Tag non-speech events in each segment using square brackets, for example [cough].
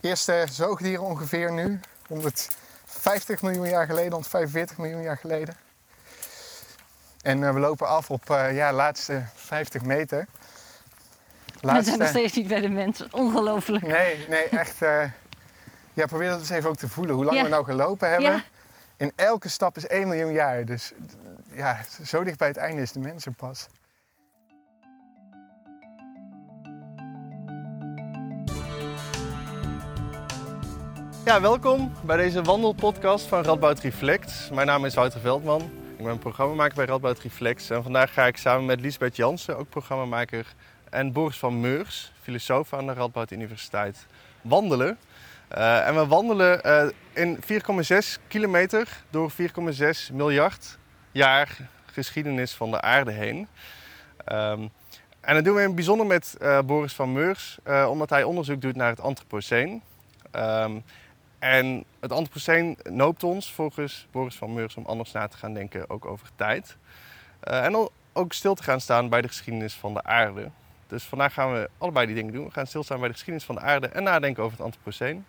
eerste zoogdieren ongeveer nu. 150 miljoen jaar geleden, 145 miljoen jaar geleden. En eh, we lopen af op uh, ja, laatste 50 meter. We zijn nog steeds niet bij de mensen. Ongelooflijk. Nee, nee, echt. Uh, ja, probeer dat eens even ook te voelen. Hoe lang we nou gelopen hebben. Ja. In elke stap is 1 miljoen jaar. Dus ja, zo dicht bij het einde is de mensen pas. Ja, welkom bij deze wandelpodcast van Radboud Reflect. Mijn naam is Wouter Veldman. Ik ben programmamaker bij Radboud Reflex. En vandaag ga ik samen met Lisbeth Jansen, ook programmamaker, en Boris van Meurs, filosoof aan de Radboud Universiteit, wandelen. Uh, en we wandelen uh, in 4,6 kilometer door 4,6 miljard jaar geschiedenis van de aarde heen. Um, en dat doen we in het bijzonder met uh, Boris van Meurs, omdat hij onderzoek doet naar het Anthropoceen. Um, en het Anthropoceen noopt ons, volgens Boris van Meurs, om anders na te gaan denken, ook over tijd. Uh, en ook stil te gaan staan bij de geschiedenis van de aarde. Dus vandaag gaan we allebei die dingen doen. We gaan stilstaan bij de geschiedenis van de aarde en nadenken over het Anthropoceen.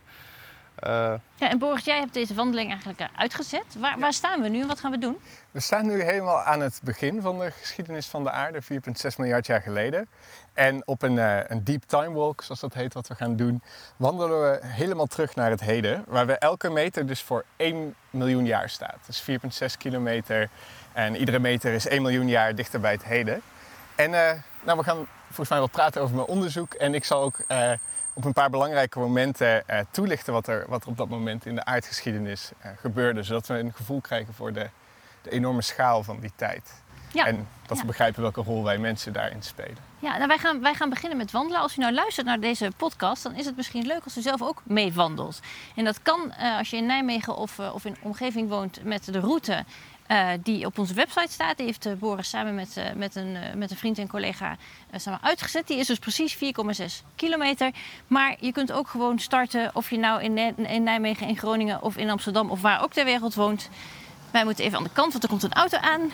Uh, ja, en Boris, jij hebt deze wandeling eigenlijk eh, uitgezet. Waar, waar, staan we nu en wat gaan we doen? We staan nu helemaal aan het begin van de geschiedenis van de aarde, 4,6 miljard jaar geleden. En op een, uh, een deep time walk, zoals dat heet, wat we gaan doen, wandelen we helemaal terug naar het heden. Waar we elke meter dus voor 1 miljoen jaar staat. Dus 4,6 kilometer en iedere meter is 1 miljoen jaar dichter bij het heden. En nou, we gaan volgens mij wel praten over mijn onderzoek. En ik zal ook op een paar belangrijke momenten uh, toelichten wat er, wat er op dat moment in de aardgeschiedenis uh, gebeurde. Zodat we een gevoel krijgen voor de, de enorme schaal van die tijd. Ja. En dat we begrijpen welke rol wij mensen daarin spelen. Ja, nou wij, gaan, wij gaan beginnen met wandelen. Als u nou luistert naar deze podcast, dan is het misschien leuk als u zelf ook mee wandelt. En dat kan uh, als je in Nijmegen of, of in omgeving woont met de route uh, die op onze website staat. Die heeft uh, Boris samen met, uh, met, een, met een vriend en collega samen uitgezet. Die is dus precies 4,6 kilometer. Maar je kunt ook gewoon starten of je nou in, in, Nijmegen, in Groningen of in Amsterdam of waar ook ter wereld woont. Wij moeten even aan de kant, want er komt een auto aan.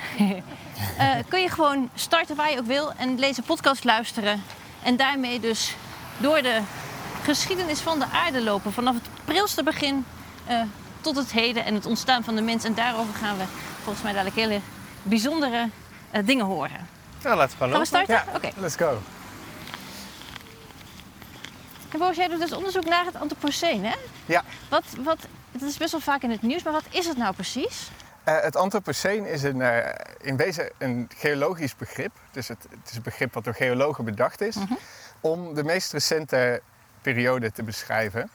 [laughs] kun je gewoon starten waar je ook wil en deze podcast luisteren. En daarmee dus door de geschiedenis van de aarde lopen. Vanaf het prilste begin tot het heden en het ontstaan van de mens. En daarover gaan we volgens mij dadelijk hele bijzondere uh, dingen horen. Ja, laten we gewoon Gaan we starten? Ja, Oké. let's go. En Boos, jij doet dus onderzoek naar het Anthropoceen, hè? Ja. Wat, wat, het is best wel vaak in het nieuws, maar wat is het nou precies? Uh, het Anthropoceen is een, uh, in wezen een geologisch begrip. Dus het, het, is een begrip wat door geologen bedacht is. Mm -hmm. Om de meest recente periode te beschrijven.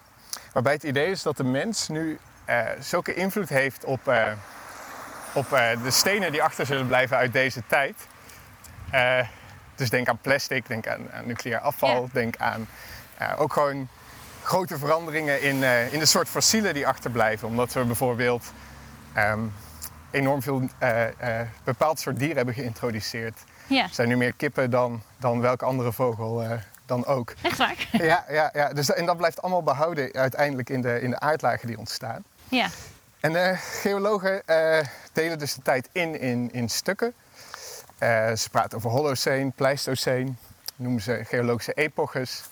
Waarbij het idee is dat de mens nu uh, zulke invloed heeft op, op uh, de stenen die achter zullen blijven uit deze tijd. dus denk aan plastic, denk aan, aan nucleair afval, ja. denk aan ook gewoon grote veranderingen in, in de soort fossielen die achterblijven. Omdat we bijvoorbeeld um, enorm veel bepaald soort dieren hebben geïntroduceerd. Ja. Er zijn nu meer kippen dan, dan welke andere vogel dan ook. Echt waar? Ja, ja, ja. Dus, en dat blijft allemaal behouden uiteindelijk in de, in de aardlagen die ontstaan. Ja. En uh, geologen uh, delen dus de tijd in in, in stukken. Uh, ze praten over Holoceen, Pleistoceen, noemen ze geologische epoches.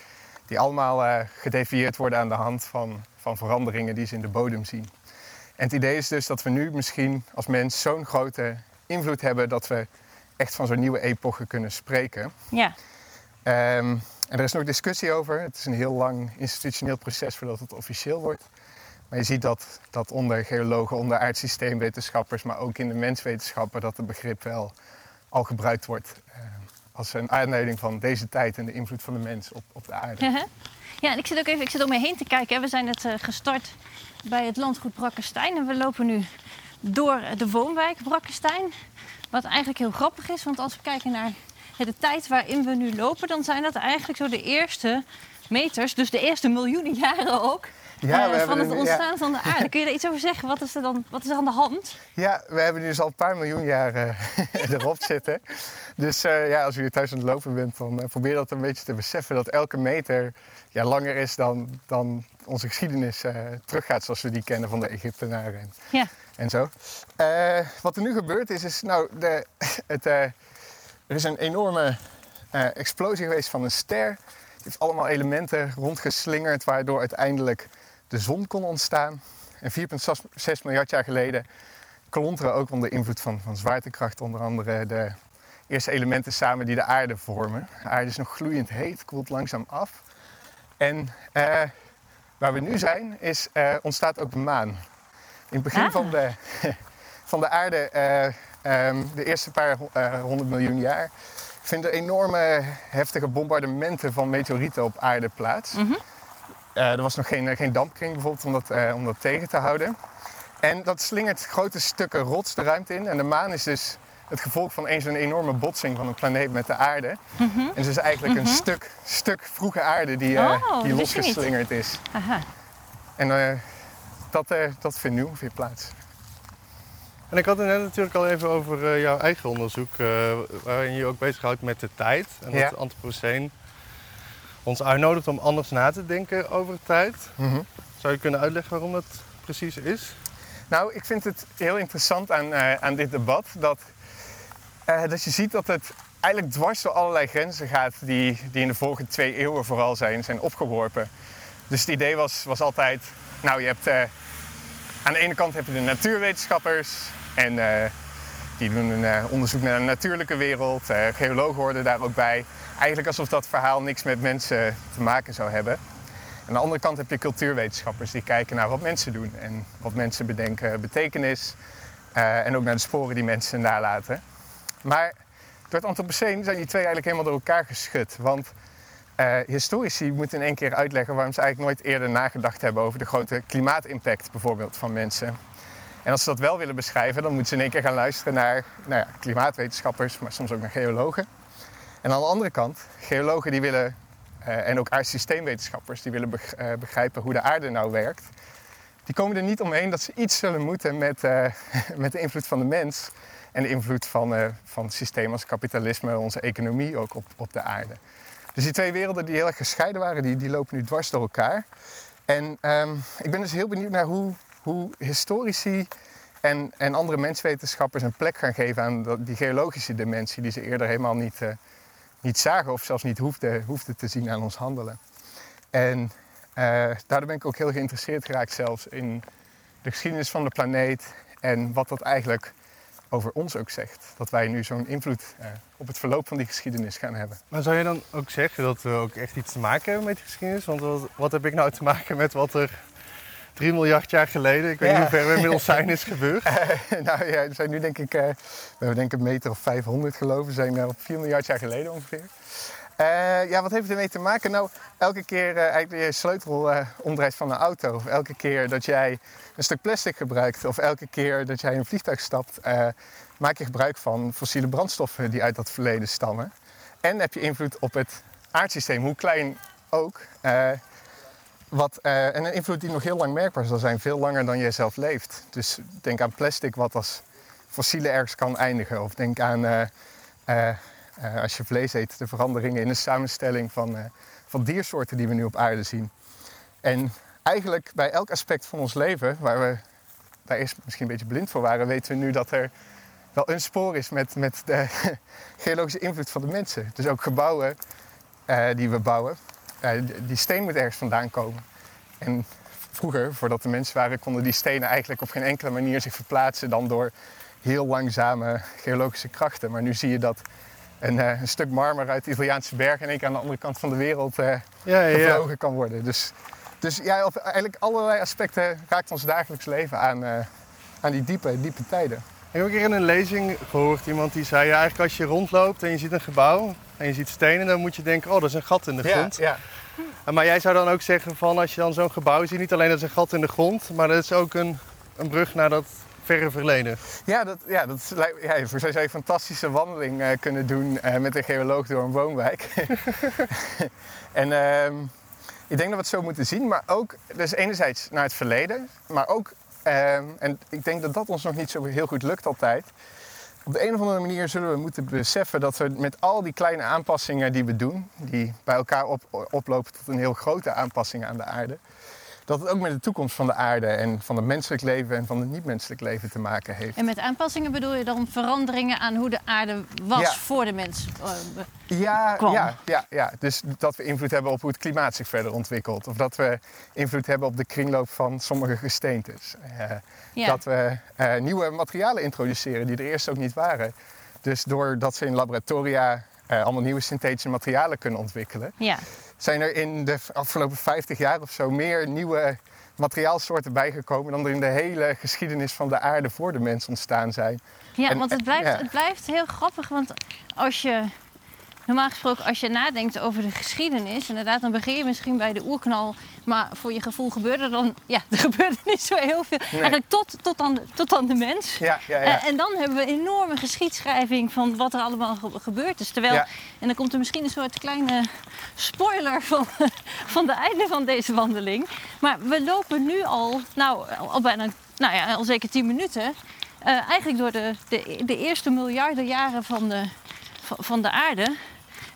Die allemaal gedefinieerd worden aan de hand van, van veranderingen die ze in de bodem zien. En het idee is dus dat we nu misschien als mens zo'n grote invloed hebben dat we echt van zo'n nieuwe epoche kunnen spreken. Ja. Um, en er is nog discussie over. Het is een heel lang institutioneel proces voordat het officieel wordt. Maar je ziet dat, dat onder geologen, onder aardsysteemwetenschappers, maar ook in de menswetenschappen, dat het begrip wel al gebruikt wordt uh, als een aanleiding van deze tijd en de invloed van de mens op, op de aarde. Ja, en ik zit ook even ik zit om me heen te kijken. We zijn net uh, gestart bij het landgoed Brakkestein en we lopen nu door de woonwijk Brakkestein. Wat eigenlijk heel grappig is, want als we kijken naar de tijd waarin we nu lopen, dan zijn dat eigenlijk zo de eerste meters, dus de eerste miljoenen jaren ook. Ja, uh, van het ontstaan ja. van de aarde. Kun je daar iets over zeggen? Wat is er dan wat is er aan de hand? Ja, we hebben nu dus al een paar miljoen jaar uh, [laughs] erop zitten. Dus uh, ja, als u hier thuis aan het lopen bent, dan probeer dat een beetje te beseffen. Dat elke meter ja, langer is dan, dan onze geschiedenis teruggaat zoals we die kennen van de Egyptenaren en, ja. en zo. wat er nu gebeurd is, is nou, de, [laughs] het, er is een enorme explosie geweest van een ster Het heeft allemaal elementen rondgeslingerd waardoor uiteindelijk de zon kon ontstaan. En 4,6 miljard jaar geleden klonteren ook onder invloed van, van zwaartekracht onder andere de eerste elementen samen die de aarde vormen. De aarde is nog gloeiend heet, koelt langzaam af. En eh, waar we nu zijn, is, eh, ontstaat ook de maan. In het begin Ah. van, de, [laughs] van de aarde, eh, ehm, de eerste paar honderd miljoen jaar, vinden enorme heftige bombardementen van meteorieten op aarde plaats. Mhm. Er was nog geen, geen dampkring bijvoorbeeld om dat, eh, om dat tegen te houden. En dat slingert grote stukken rots de ruimte in. En de maan is dus het gevolg van eens een enorme botsing van een planeet met de aarde. En ze is eigenlijk een stuk, stuk vroege aarde die, eh, Mhm. Oh, die losgeslingerd is. Aha. En eh, dat, eh, dat vindt nu ongeveer plaats. En ik had het net natuurlijk al even over eh, jouw eigen onderzoek, eh, waarin je je ook bezighoudt met de tijd. En Ja. het Anthropoceen ons uitnodigt om anders na te denken over tijd. Zou je kunnen uitleggen waarom dat precies is? Nou, ik vind het heel interessant aan, eh, aan dit debat dat, eh, dat je ziet dat het eigenlijk dwars door allerlei grenzen gaat die, die in de vorige twee eeuwen vooral zijn, zijn opgeworpen. Dus het idee was, was altijd, nou je hebt eh, aan de ene kant heb je de natuurwetenschappers en die doen een eh, onderzoek naar de natuurlijke wereld. Eh, geologen hoorden daar ook bij. Eigenlijk alsof dat verhaal niks met mensen te maken zou hebben. Aan de andere kant heb je cultuurwetenschappers die kijken naar wat mensen doen en wat mensen bedenken betekenis. eh, en ook naar de sporen die mensen nalaten. Maar door het Anthropoceen zijn die twee eigenlijk helemaal door elkaar geschud. Want historici moeten in één keer uitleggen waarom ze eigenlijk nooit eerder nagedacht hebben over de grote klimaatimpact bijvoorbeeld van mensen. En als ze dat wel willen beschrijven, dan moeten ze in één keer gaan luisteren naar nou ja, klimaatwetenschappers, maar soms ook naar geologen. En aan de andere kant, geologen die willen eh, en ook aardsysteemwetenschappers die willen eh, begrijpen hoe de aarde nou werkt. Die komen er niet omheen dat ze iets zullen moeten met, eh, [laughs] met de invloed van de mens. En de invloed van, eh van systemen als kapitalisme, onze economie ook op, op de aarde. Dus die twee werelden die heel erg gescheiden waren, die, die lopen nu dwars door elkaar. En ehm, ik ben dus heel benieuwd naar hoe, hoe historici en, en andere menswetenschappers een plek gaan geven aan die geologische dimensie die ze eerder helemaal niet, eh, niet zagen of zelfs niet hoefden, hoefden te zien aan ons handelen. En eh, daardoor ben ik ook heel geïnteresseerd geraakt zelfs in de geschiedenis van de planeet en wat dat eigenlijk over ons ook zegt. Dat wij nu zo'n invloed eh, op het verloop van die geschiedenis gaan hebben. Maar zou je dan ook zeggen dat we ook echt iets te maken hebben met die geschiedenis? Want wat, wat heb ik nou te maken met wat er 3 miljard jaar geleden, ik weet Ja. niet hoe ver we inmiddels zijn, is gebeurd? [laughs] nou ja, we zijn nu denk ik, eh, we hebben denk ik een meter of 500 geloof ik. We zijn eh, op 4 miljard jaar geleden ongeveer. Eh, ja, wat heeft het ermee te maken? Nou, elke keer eigenlijk je sleutel omdraait van een auto. Of elke keer dat jij een stuk plastic gebruikt. Of elke keer dat jij in een vliegtuig stapt. maak je gebruik van fossiele brandstoffen die uit dat verleden stammen. En heb je invloed op het aardsysteem, hoe klein ook. Wat, eh, en een invloed die nog heel lang merkbaar zal zijn, veel langer dan jij zelf leeft. Dus denk aan plastic wat als fossiele ergens kan eindigen. Of denk aan, eh, eh, als je vlees eet, de veranderingen in de samenstelling van, van diersoorten die we nu op aarde zien. En eigenlijk bij elk aspect van ons leven, waar we daar eerst misschien een beetje blind voor waren, weten we nu dat er wel een spoor is met, met de [laughs] geologische invloed van de mensen. Dus ook gebouwen die we bouwen, die- steen moet ergens vandaan komen. En vroeger, voordat de mensen waren, konden die stenen eigenlijk op geen enkele manier zich verplaatsen dan door heel langzame geologische krachten. Maar nu zie je dat een, eh, een stuk marmer uit de Italiaanse bergen in één keer aan de andere kant van de wereld Ja, ja, ja. gevlogen kan worden. Dus, dus ja, op eigenlijk allerlei aspecten raakt ons dagelijks leven aan, eh, aan die diepe, diepe tijden. Ik heb een keer in een lezing gehoord iemand die zei, ja, eigenlijk als je rondloopt en je ziet een gebouw en je ziet stenen, dan moet je denken, oh, dat is een gat in de grond. ja. Maar jij zou dan ook zeggen van als je dan zo'n gebouw ziet, niet alleen dat is een gat in de grond, maar dat is ook een, een brug naar dat verre verleden. Ja, dat, ja, dat is, ja, voor zou je een fantastische wandeling eh, kunnen doen eh, met een geoloog door een woonwijk. [laughs] en ehm, ik denk dat we het zo moeten zien, maar ook, dus enerzijds naar het verleden, maar ook, ehm, en ik denk dat dat ons nog niet zo heel goed lukt altijd. Op de een of andere manier zullen we moeten beseffen dat we met al die kleine aanpassingen die we doen, die bij elkaar op, oplopen tot een heel grote aanpassing aan de aarde, dat het ook met de toekomst van de aarde en van het menselijk leven en van het niet-menselijk leven te maken heeft. En met aanpassingen bedoel je dan veranderingen aan hoe de aarde was Ja. voor de mens? eh, Ja, kwam. ja, ja, ja, dus dat we invloed hebben op hoe het klimaat zich verder ontwikkelt. Of dat we invloed hebben op de kringloop van sommige gesteentes. Eh, ja. Dat we eh, nieuwe materialen introduceren die er eerst ook niet waren. Dus doordat ze in laboratoria eh, allemaal nieuwe synthetische materialen kunnen ontwikkelen, ja. Zijn er in de afgelopen 50 jaar of zo meer nieuwe materiaalsoorten bijgekomen dan er in de hele geschiedenis van de aarde voor de mens ontstaan zijn. Ja, En- want het en- blijft, ja. het blijft heel grappig. Want als je, normaal gesproken, als je nadenkt over de geschiedenis, inderdaad, dan begin je misschien bij de oerknal. Maar voor je gevoel gebeurde er dan, ja, [laughs] er gebeurde niet zo heel veel. Eigenlijk tot, tot, aan, tot aan de mens. Ja, ja, ja. Eh, en dan hebben we een enorme geschiedschrijving van wat er allemaal ge- gebeurd is. Terwijl, en dan komt er misschien een soort kleine spoiler van, [laughs] van de einde van deze wandeling. Maar we lopen nu al, nou, al bijna, nou ja, al zeker tien minuten. eh, eigenlijk door de, de, de eerste miljarden jaren van de, van de aarde.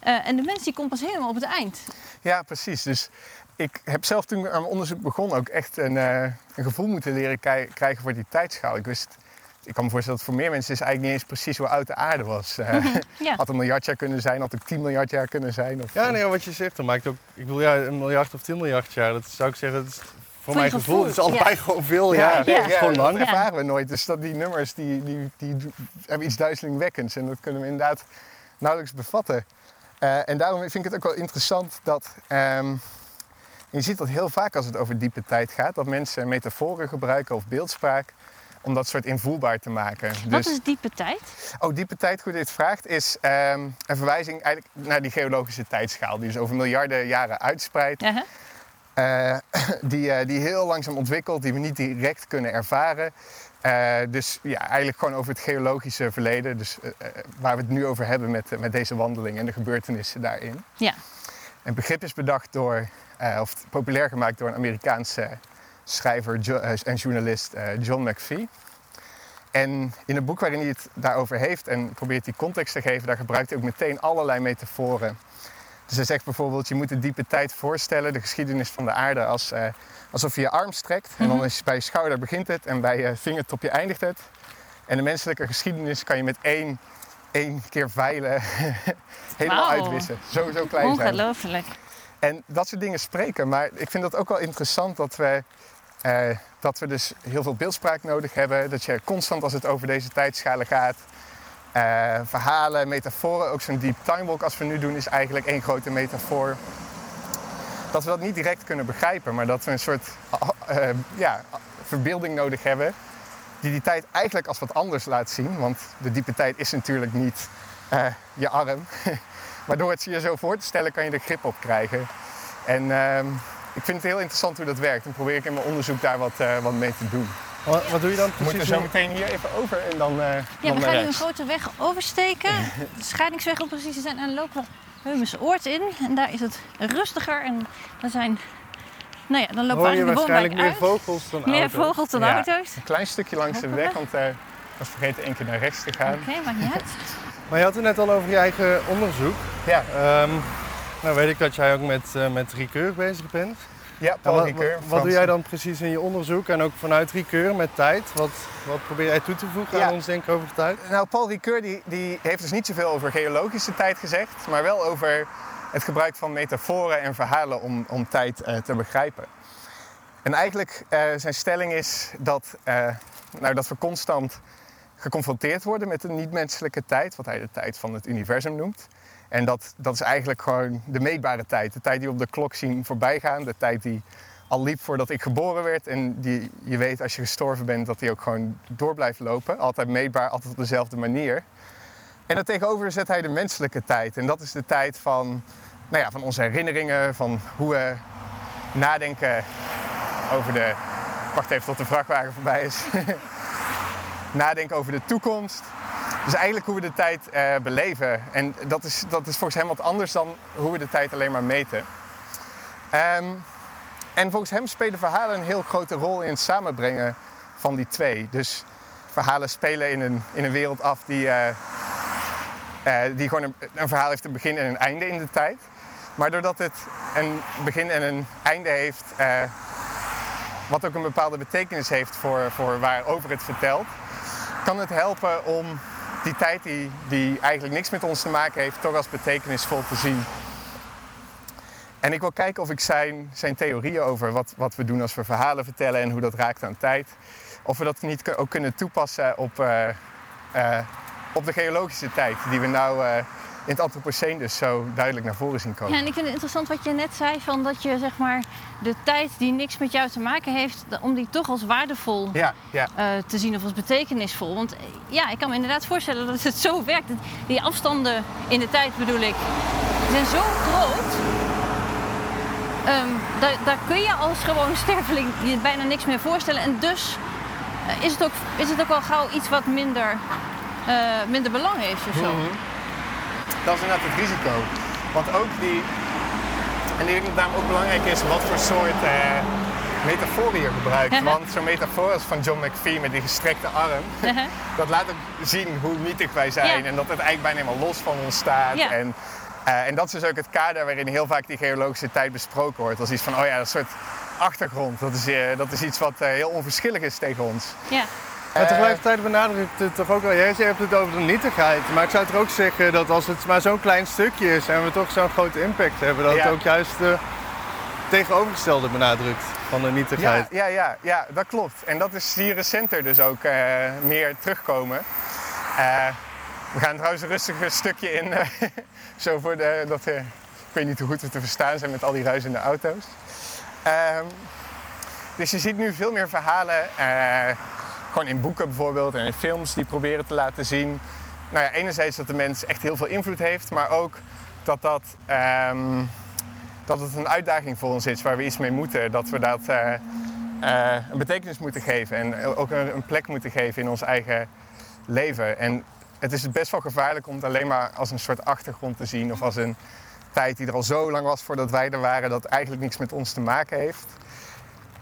Eh, en de mens die komt pas helemaal op het eind. Ja, precies. Dus ik heb zelf toen ik aan mijn onderzoek begon ook echt een, eh, een gevoel moeten leren krijgen voor die tijdschaal. Ik wist, ik kan me voorstellen dat voor meer mensen is eigenlijk niet eens precies hoe oud de aarde was. Eh, [laughs] Ja. Had een miljard jaar kunnen zijn, had ook 10 miljard jaar kunnen zijn. Of, Ja, nee, wat je zegt, dat maakt ook... Ik bedoel, ja, een miljard of tien miljard jaar, dat zou ik zeggen... Dat is, voor mijn gevoel, gevoel, het is allebei ja. gewoon veel ja, jaar. ja, Het is gewoon lang. dat ervaren we nooit. Dus dat die nummers die, die, die hebben iets duizelingwekkends en dat kunnen we inderdaad nauwelijks bevatten. Eh, en daarom vind ik het ook wel interessant dat. ehm, je ziet dat heel vaak als het over diepe tijd gaat, dat mensen metaforen gebruiken of beeldspraak om dat soort invoelbaar te maken. Wat is diepe tijd? Oh, diepe tijd, hoe dit vraagt, is ehm, een verwijzing eigenlijk naar die geologische tijdschaal, die dus over miljarden jaren uitspreidt. Hè? Eh, [laughs] die, eh, die heel langzaam ontwikkelt, die we niet direct kunnen ervaren. Eh, dus ja, eigenlijk gewoon over het geologische verleden. Dus waar we het nu over hebben met, met deze wandeling en de gebeurtenissen daarin. Ja. Een begrip is bedacht door, of populair gemaakt door een Amerikaanse schrijver jo- en journalist John McPhee. En in het boek waarin hij het daarover heeft en probeert die context te geven, daar gebruikt hij ook meteen allerlei metaforen. Dus hij zegt bijvoorbeeld, je moet de diepe tijd voorstellen, de geschiedenis van de aarde, als, eh, alsof je je arm strekt. En dan is bij je schouder begint het en bij je vingertopje eindigt het. En de menselijke geschiedenis kan je met één, één keer veilen [laughs] helemaal uitwissen. Zo, zo klein zijn. Ongelooflijk. En dat soort dingen spreken. Maar ik vind dat ook wel interessant dat we, eh, dat we dus heel veel beeldspraak nodig hebben. Dat je constant als het over deze tijdschalen gaat. Eh, verhalen, metaforen. Ook zo'n deep time walk als we nu doen is eigenlijk één grote metafoor. Dat we dat niet direct kunnen begrijpen. Maar dat we een soort eh, ja, verbeelding nodig hebben. Die die tijd eigenlijk als wat anders laat zien. Want de diepe tijd is natuurlijk niet eh, je arm. [laughs] Maar door het je zo voor te stellen kan je er grip op krijgen. En ehm, ik vind het heel interessant hoe dat werkt. En probeer ik in mijn onderzoek daar wat, wat mee te doen. Wat, wat doe je dan We moeten precies? zo meteen hier even over en dan, eh Ja, dan we gaan nu een grote weg oversteken. De scheidingsweg om precies te zijn. En dan lopen we Heumensoord in. En daar is het rustiger. En dan zijn... Nou ja, dan lopen we Hoor je eigenlijk de waarschijnlijk meer uit. vogels dan Meer auto's. vogels dan Ja. auto's. Een klein stukje langs de weg, want eh, ik was vergeten één keer naar rechts te gaan. Oké, maakt niet uit. [laughs] Maar je had het net al over je eigen onderzoek. Ja, Ehm, nou weet ik dat jij ook met, eh met bezig bent. Ja Paul wat, Ricoeur, wat, doe jij dan precies in je onderzoek en ook vanuit Ricœur met tijd? Wat, wat probeer jij toe te voegen Ja. aan ons denken over tijd? Nou, Paul Ricoeur die, die heeft dus niet zoveel over geologische tijd gezegd, maar wel over het gebruik van metaforen en verhalen om, om tijd eh, te begrijpen. En eigenlijk eh, zijn stelling is dat, eh, nou, dat we constant geconfronteerd worden met de niet-menselijke tijd, wat hij de tijd van het universum noemt. En dat, dat is eigenlijk gewoon de meetbare tijd, de tijd die we op de klok zien voorbijgaan, de tijd die al liep voordat ik geboren werd en die je weet als je gestorven bent dat die ook gewoon door blijft lopen. Altijd meetbaar, altijd op dezelfde manier. En daartegenover zet hij de menselijke tijd. En dat is de tijd van, nou ja, van onze herinneringen, van hoe we nadenken over de... Wacht even tot de vrachtwagen voorbij is. [laughs] nadenken over de toekomst. Dus eigenlijk hoe we de tijd eh, beleven. En dat is, dat is volgens hem wat anders dan hoe we de tijd alleen maar meten. Ehm, en volgens hem spelen verhalen een heel grote rol in het samenbrengen van die twee. Dus verhalen spelen in een, in een wereld af die, eh, eh, die gewoon een, een verhaal heeft een begin en een einde in de tijd. Maar doordat het een begin en een einde heeft, wat ook een bepaalde betekenis heeft voor, voor waarover het vertelt, kan het helpen om die tijd die, die eigenlijk niks met ons te maken heeft, toch als betekenisvol te zien. En ik wil kijken of ik zijn, zijn theorieën over wat, wat we doen als we verhalen vertellen en hoe dat raakt aan tijd, of we dat niet ook kunnen toepassen op, uh, uh, op de geologische tijd die we nou uh, in het Anthropoceen dus zo duidelijk naar voren zien komen. Ja, en ik vind het interessant wat je net zei, van dat je zeg maar de tijd die niks met jou te maken heeft, om die toch als waardevol ja, ja. Uh, te zien of als betekenisvol. Want ja, ik kan me inderdaad voorstellen dat het zo werkt. Die afstanden in de tijd bedoel ik, zijn zo groot. Um, daar, daar, kun je als gewoon sterveling je bijna niks meer voorstellen. En dus uh, is, het ook, is het ook al gauw iets wat minder, uh, minder belang heeft of zo. Mm -hmm. Dat is inderdaad het risico. Want ook die. En dat het daarom ook belangrijk is wat voor soort metaforen je gebruikt. [laughs] Want zo'n metafoor als van John McPhee met die gestrekte arm, [laughs] [laughs] dat laat ook zien hoe nietig wij zijn. Ja. En dat het eigenlijk bijna helemaal los van ons staat. Ja. En, uh, en dat is dus ook het kader waarin heel vaak die geologische tijd besproken wordt. Als iets van, oh ja, een soort achtergrond. Dat is, uh, dat is iets wat heel onverschillig is tegen ons. Ja. Maar tegelijkertijd benadrukt het toch ook wel, jij hebt het over de nietigheid. Maar ik zou toch ook zeggen dat als het maar zo'n klein stukje is en we toch zo'n grote impact hebben, dat Ja. het ook juist de tegenovergestelde benadrukt van de nietigheid. Ja, ja, ja, ja, dat klopt. En dat is hier recenter dus ook uh, meer terugkomen. Uh, we gaan trouwens een rustiger stukje in, uh, [laughs] zo voor de, dat, ik weet niet hoe goed we te verstaan zijn met al die ruisende auto's. Ehm, dus je ziet nu veel meer verhalen, gewoon in boeken bijvoorbeeld en in films die proberen te laten zien. Nou ja, enerzijds dat de mens echt heel veel invloed heeft, maar ook dat dat um, dat het een uitdaging voor ons is waar we iets mee moeten. Dat we dat uh, uh, een betekenis moeten geven en ook een, een, plek moeten geven in ons eigen leven. En het is best wel gevaarlijk om het alleen maar als een soort achtergrond te zien of als een tijd die er al zo lang was voordat wij er waren, dat eigenlijk niks met ons te maken heeft.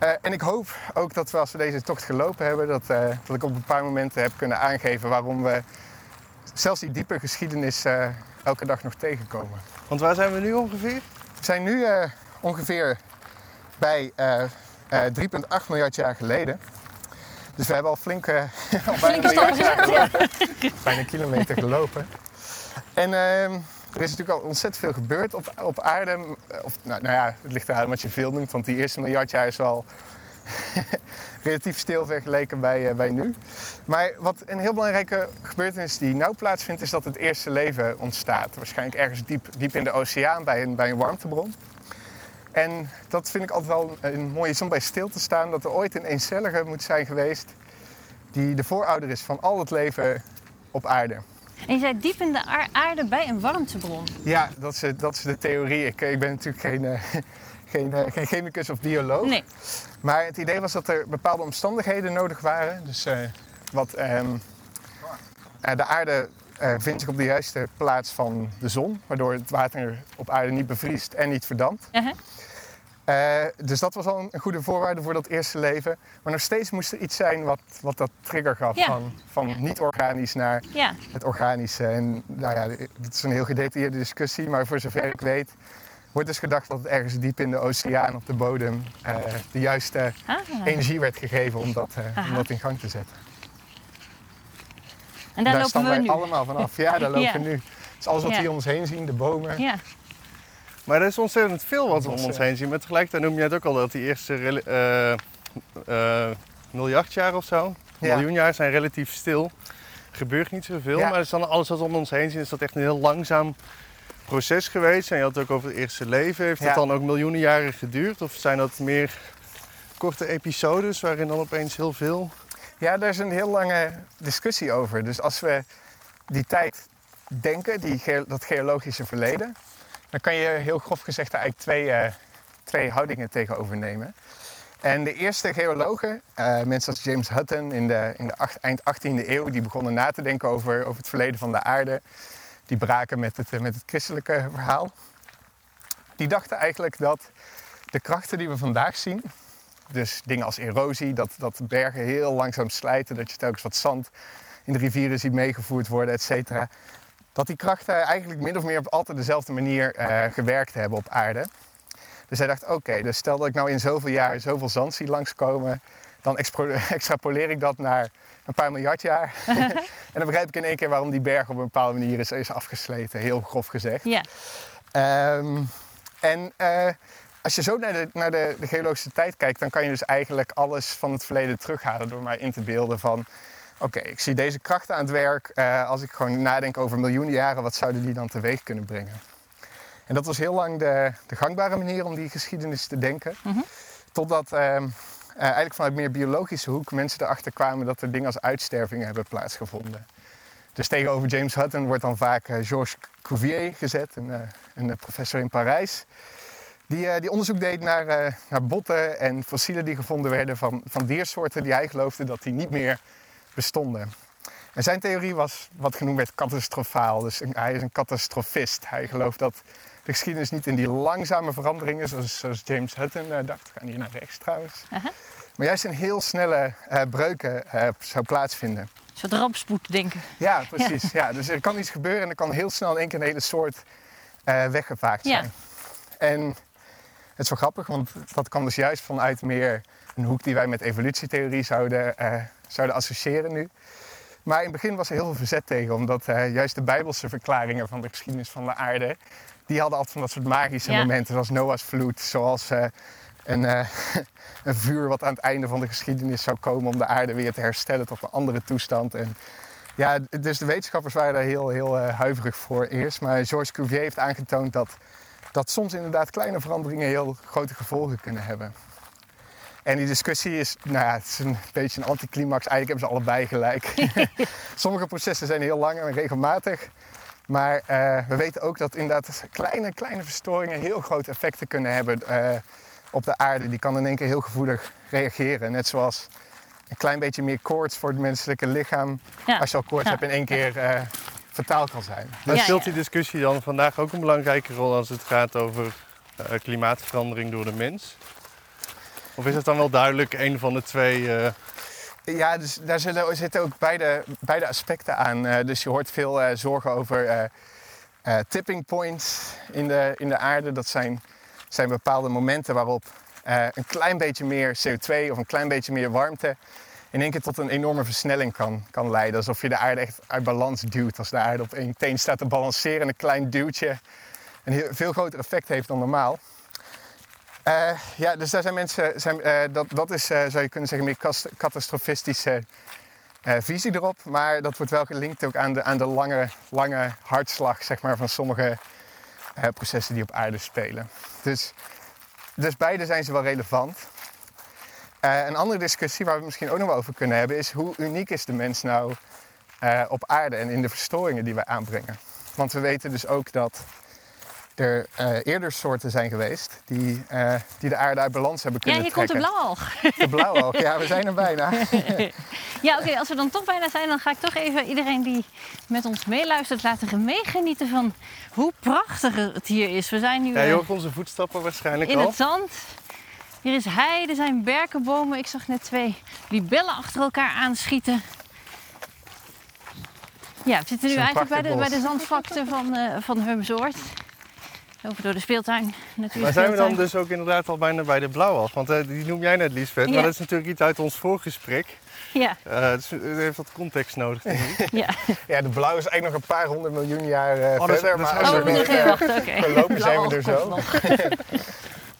Uh, en ik hoop ook dat we als we deze tocht gelopen hebben, dat, dat ik op een paar momenten heb kunnen aangeven waarom we zelfs die diepe geschiedenis elke dag nog tegenkomen. Want waar zijn we nu ongeveer? We zijn nu uh, ongeveer bij uh, uh, 3,8 miljard jaar geleden. Dus we hebben al flink, [laughs] al Flinke ja. [laughs] bijna een kilometer gelopen. En ehm, er is natuurlijk al ontzettend veel gebeurd op, op aarde. Of, nou, nou, ja, het ligt eraan wat je veel noemt, want die eerste miljard jaar is wel [laughs] relatief stil vergeleken bij, bij nu. Maar wat een heel belangrijke gebeurtenis die nou plaatsvindt, is dat het eerste leven ontstaat. Waarschijnlijk ergens diep, diep in de oceaan bij een, bij een warmtebron. En dat vind ik altijd wel een mooie om bij stil te staan, dat er ooit een eencellige moet zijn geweest die de voorouder is van al het leven op aarde. En je zei diep in de aarde bij een warmtebron. Ja, dat is, dat is de theorie. Ik, ik ben natuurlijk geen, uh, [laughs] geen, uh, geen chemicus of bioloog. Nee. Maar het idee was dat er bepaalde omstandigheden nodig waren. Dus uh, wat, um, de aarde vindt zich op de juiste plaats van de zon, waardoor het water op aarde niet bevriest en niet verdampt. Uh -huh. Uh, dus dat was al een goede voorwaarde voor dat eerste leven. Maar nog steeds moest er iets zijn wat, wat dat trigger gaf Ja. van, van niet-organisch naar Ja. het organische. En nou ja, het is een heel gedetailleerde discussie, maar voor zover ik weet wordt dus gedacht dat het ergens diep in de oceaan op de bodem uh, de juiste Ah. energie werd gegeven om dat, uh, om dat in gang te zetten. En daar, lopen staan we wij nu. allemaal vanaf. Ja, daar [laughs] lopen we nu. Dus alles wat we om ons heen zien, de bomen. Maar er is ontzettend veel wat we om ons heen zien. Maar tegelijkertijd noem je het ook al dat die eerste eh, eh, miljard jaar of zo, Ja. miljoen jaar zijn relatief stil. Er gebeurt niet zoveel, Ja. maar is dan alles wat we om ons heen zien, is dat echt een heel langzaam proces geweest. En je had het ook over het eerste leven. Heeft Ja. dat dan ook miljoenen jaren geduurd? Of zijn dat meer korte episodes waarin dan opeens heel veel... Ja, daar is een heel lange discussie over. Dus als we die tijd denken, die, ge- dat geologische verleden, dan kan je heel grof gezegd eigenlijk twee, eh, twee houdingen tegenover nemen. En de eerste geologen, eh, mensen als James Hutton in de, in de eind 18e eeuw, die begonnen na te denken over, over het verleden van de aarde. Die braken met het, met het christelijke verhaal. Die dachten eigenlijk dat de krachten die we vandaag zien, dus dingen als erosie, dat, dat bergen heel langzaam slijten, dat je telkens wat zand in de rivieren ziet meegevoerd worden, et cetera. Dat die krachten eigenlijk min of meer op altijd dezelfde manier eh, gewerkt hebben op aarde. Dus hij dacht, oké, dus stel dat ik nou in zoveel jaar zoveel zand zie langskomen, dan [laughs] extrapoleer ik dat naar een paar miljard jaar. [laughs] en dan begrijp ik in één keer waarom die berg op een bepaalde manier is, is afgesleten, heel grof gezegd. Ja. Ehm, en eh, als je zo naar, de, naar de, de geologische tijd kijkt, dan kan je dus eigenlijk alles van het verleden terughalen door maar in te beelden van... Oké, ik zie deze krachten aan het werk. Eh, als ik gewoon nadenk over miljoenen jaren, wat zouden die dan teweeg kunnen brengen? En dat was heel lang de, de gangbare manier om die geschiedenis te denken. Mhm. Totdat ehm, eh, eigenlijk vanuit meer biologische hoek mensen erachter kwamen dat er dingen als uitstervingen hebben plaatsgevonden. Dus tegenover James Hutton wordt dan vaak eh, Georges Cuvier gezet, een, een professor in Parijs. Die, die onderzoek deed naar, naar botten en fossielen die gevonden werden van, van diersoorten die hij geloofde dat die niet meer bestonden. En zijn theorie was wat genoemd werd catastrofaal. Dus hij is een catastrofist. Hij gelooft dat de geschiedenis niet in die langzame veranderingen, zoals, zoals James Hutton eh, dacht, we gaan hier naar rechts trouwens, Aha. maar juist in heel snelle eh, breuken eh, zou plaatsvinden. Een soort rampspoed denken. Ja, precies. Ja. dus er kan iets gebeuren en er kan heel snel in één keer een hele soort weggevaagd Ja. zijn. En het is wel grappig, want dat kan dus juist vanuit meer een hoek die wij met evolutietheorie zouden, eh, zouden associëren nu. Maar in het begin was er heel veel verzet tegen, omdat eh, juist de bijbelse verklaringen van de geschiedenis van de aarde, die hadden altijd van dat soort magische Ja. momenten, zoals Noah's vloed, zoals eh, een, [laughs] een vuur wat aan het einde van de geschiedenis zou komen om de aarde weer te herstellen tot een andere toestand. En ja, dus de wetenschappers waren daar heel, heel huiverig voor eerst. Maar Georges Cuvier heeft aangetoond dat, dat soms inderdaad kleine veranderingen heel grote gevolgen kunnen hebben. En die discussie is, nou ja, het is een beetje een anticlimax. Eigenlijk hebben ze allebei gelijk. [laughs] Sommige processen zijn heel lang en regelmatig. Maar eh, we weten ook dat inderdaad kleine, kleine verstoringen heel grote effecten kunnen hebben eh, op de aarde. Die kan in één keer heel gevoelig reageren. Net zoals een klein beetje meer koorts voor het menselijke lichaam. Ja. Als je al koorts Ja. hebt, in één keer eh fataal kan zijn. Maar Ja, speelt ja. die discussie dan vandaag ook een belangrijke rol als het gaat over eh, klimaatverandering door de mens? Of is het dan wel duidelijk een van de twee? eh, Ja, dus daar zullen, zitten ook beide, beide aspecten aan. Eh, dus je hoort veel eh, zorgen over tipping points in de, in de aarde. Dat zijn, zijn bepaalde momenten waarop een klein beetje meer CO2 of een klein beetje meer warmte in één keer tot een enorme versnelling kan, kan leiden. Alsof je de aarde echt uit balans duwt. Als de aarde op één teen staat te balanceren en een klein duwtje een heel, veel groter effect heeft dan normaal. Eh, ja, dus daar zijn mensen, zijn, eh, dat, dat is eh, zou je kunnen zeggen meer catastrofistische visie erop. Maar dat wordt wel gelinkt ook aan de, aan de lange, lange hartslag zeg maar, van sommige processen die op aarde spelen. Dus, dus beide zijn ze wel relevant. Een andere discussie waar we misschien ook nog wel over kunnen hebben is hoe uniek is de mens nou op aarde en in de verstoringen die wij aanbrengen. Want we weten dus ook dat er eh, eerder soorten zijn geweest die, eh, die de aarde uit balans hebben Ja, kunnen hier komt de trekken. blauwalg. De blauwalg, ja, we zijn er bijna. [laughs] Ja, oké, als we dan toch bijna zijn, dan ga ik toch even iedereen die met ons meeluistert laten meegenieten van hoe prachtig het hier is. We zijn nu ja, je eh, hoort onze voetstappen waarschijnlijk in al. het zand. Hier is hei, er zijn berkenbomen. Ik zag net twee libellen achter elkaar aanschieten. Ja, we zitten nu eigenlijk bij de, bij de zandvlakte van, eh van Humsoort. Over door de speeltuin. Natuurlijk Maar zijn we dan dus ook inderdaad al bijna bij de blauwalg? Want eh, die noem jij net, Liesbeth. Ja. Maar dat is natuurlijk iets uit ons voorgesprek. Ja, Eh dus het heeft wat context nodig. [laughs] ja. Ja, de blauw is eigenlijk nog een paar honderd miljoen jaar eh, Oh, dat is- verder. dat maar heel als Oh, we we nog, moeten even wachten, oké. voorlopig zijn we er zo. [laughs]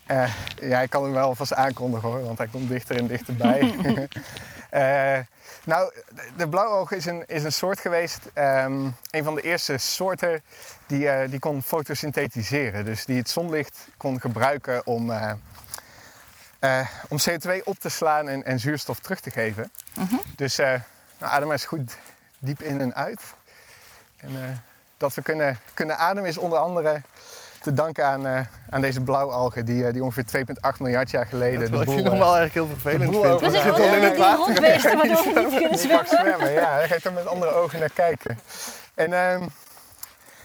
Eh, ja, ik kan hem wel vast aankondigen hoor, want hij komt dichter en dichterbij. [laughs] [laughs] Eh, nou, de blauwoog is een, is een soort geweest, ehm, een van de eerste soorten die, eh, die kon fotosynthetiseren. Dus die het zonlicht kon gebruiken om, om CO2 op te slaan en, en zuurstof terug te geven. Mhm. Dus nou, adem maar eens goed diep in en uit. En dat we kunnen, kunnen ademen is onder andere te danken aan, eh, aan deze blauwalgen die, eh, die ongeveer 2,8 miljard jaar geleden boel, vind eh, het normaal eigenlijk heel vervelend vind. zijn zit al in het water. waardoor we [laughs] niet kunnen zwemmen. zwemmen, ja. Daar ga je dan met andere ogen naar kijken. En ehm,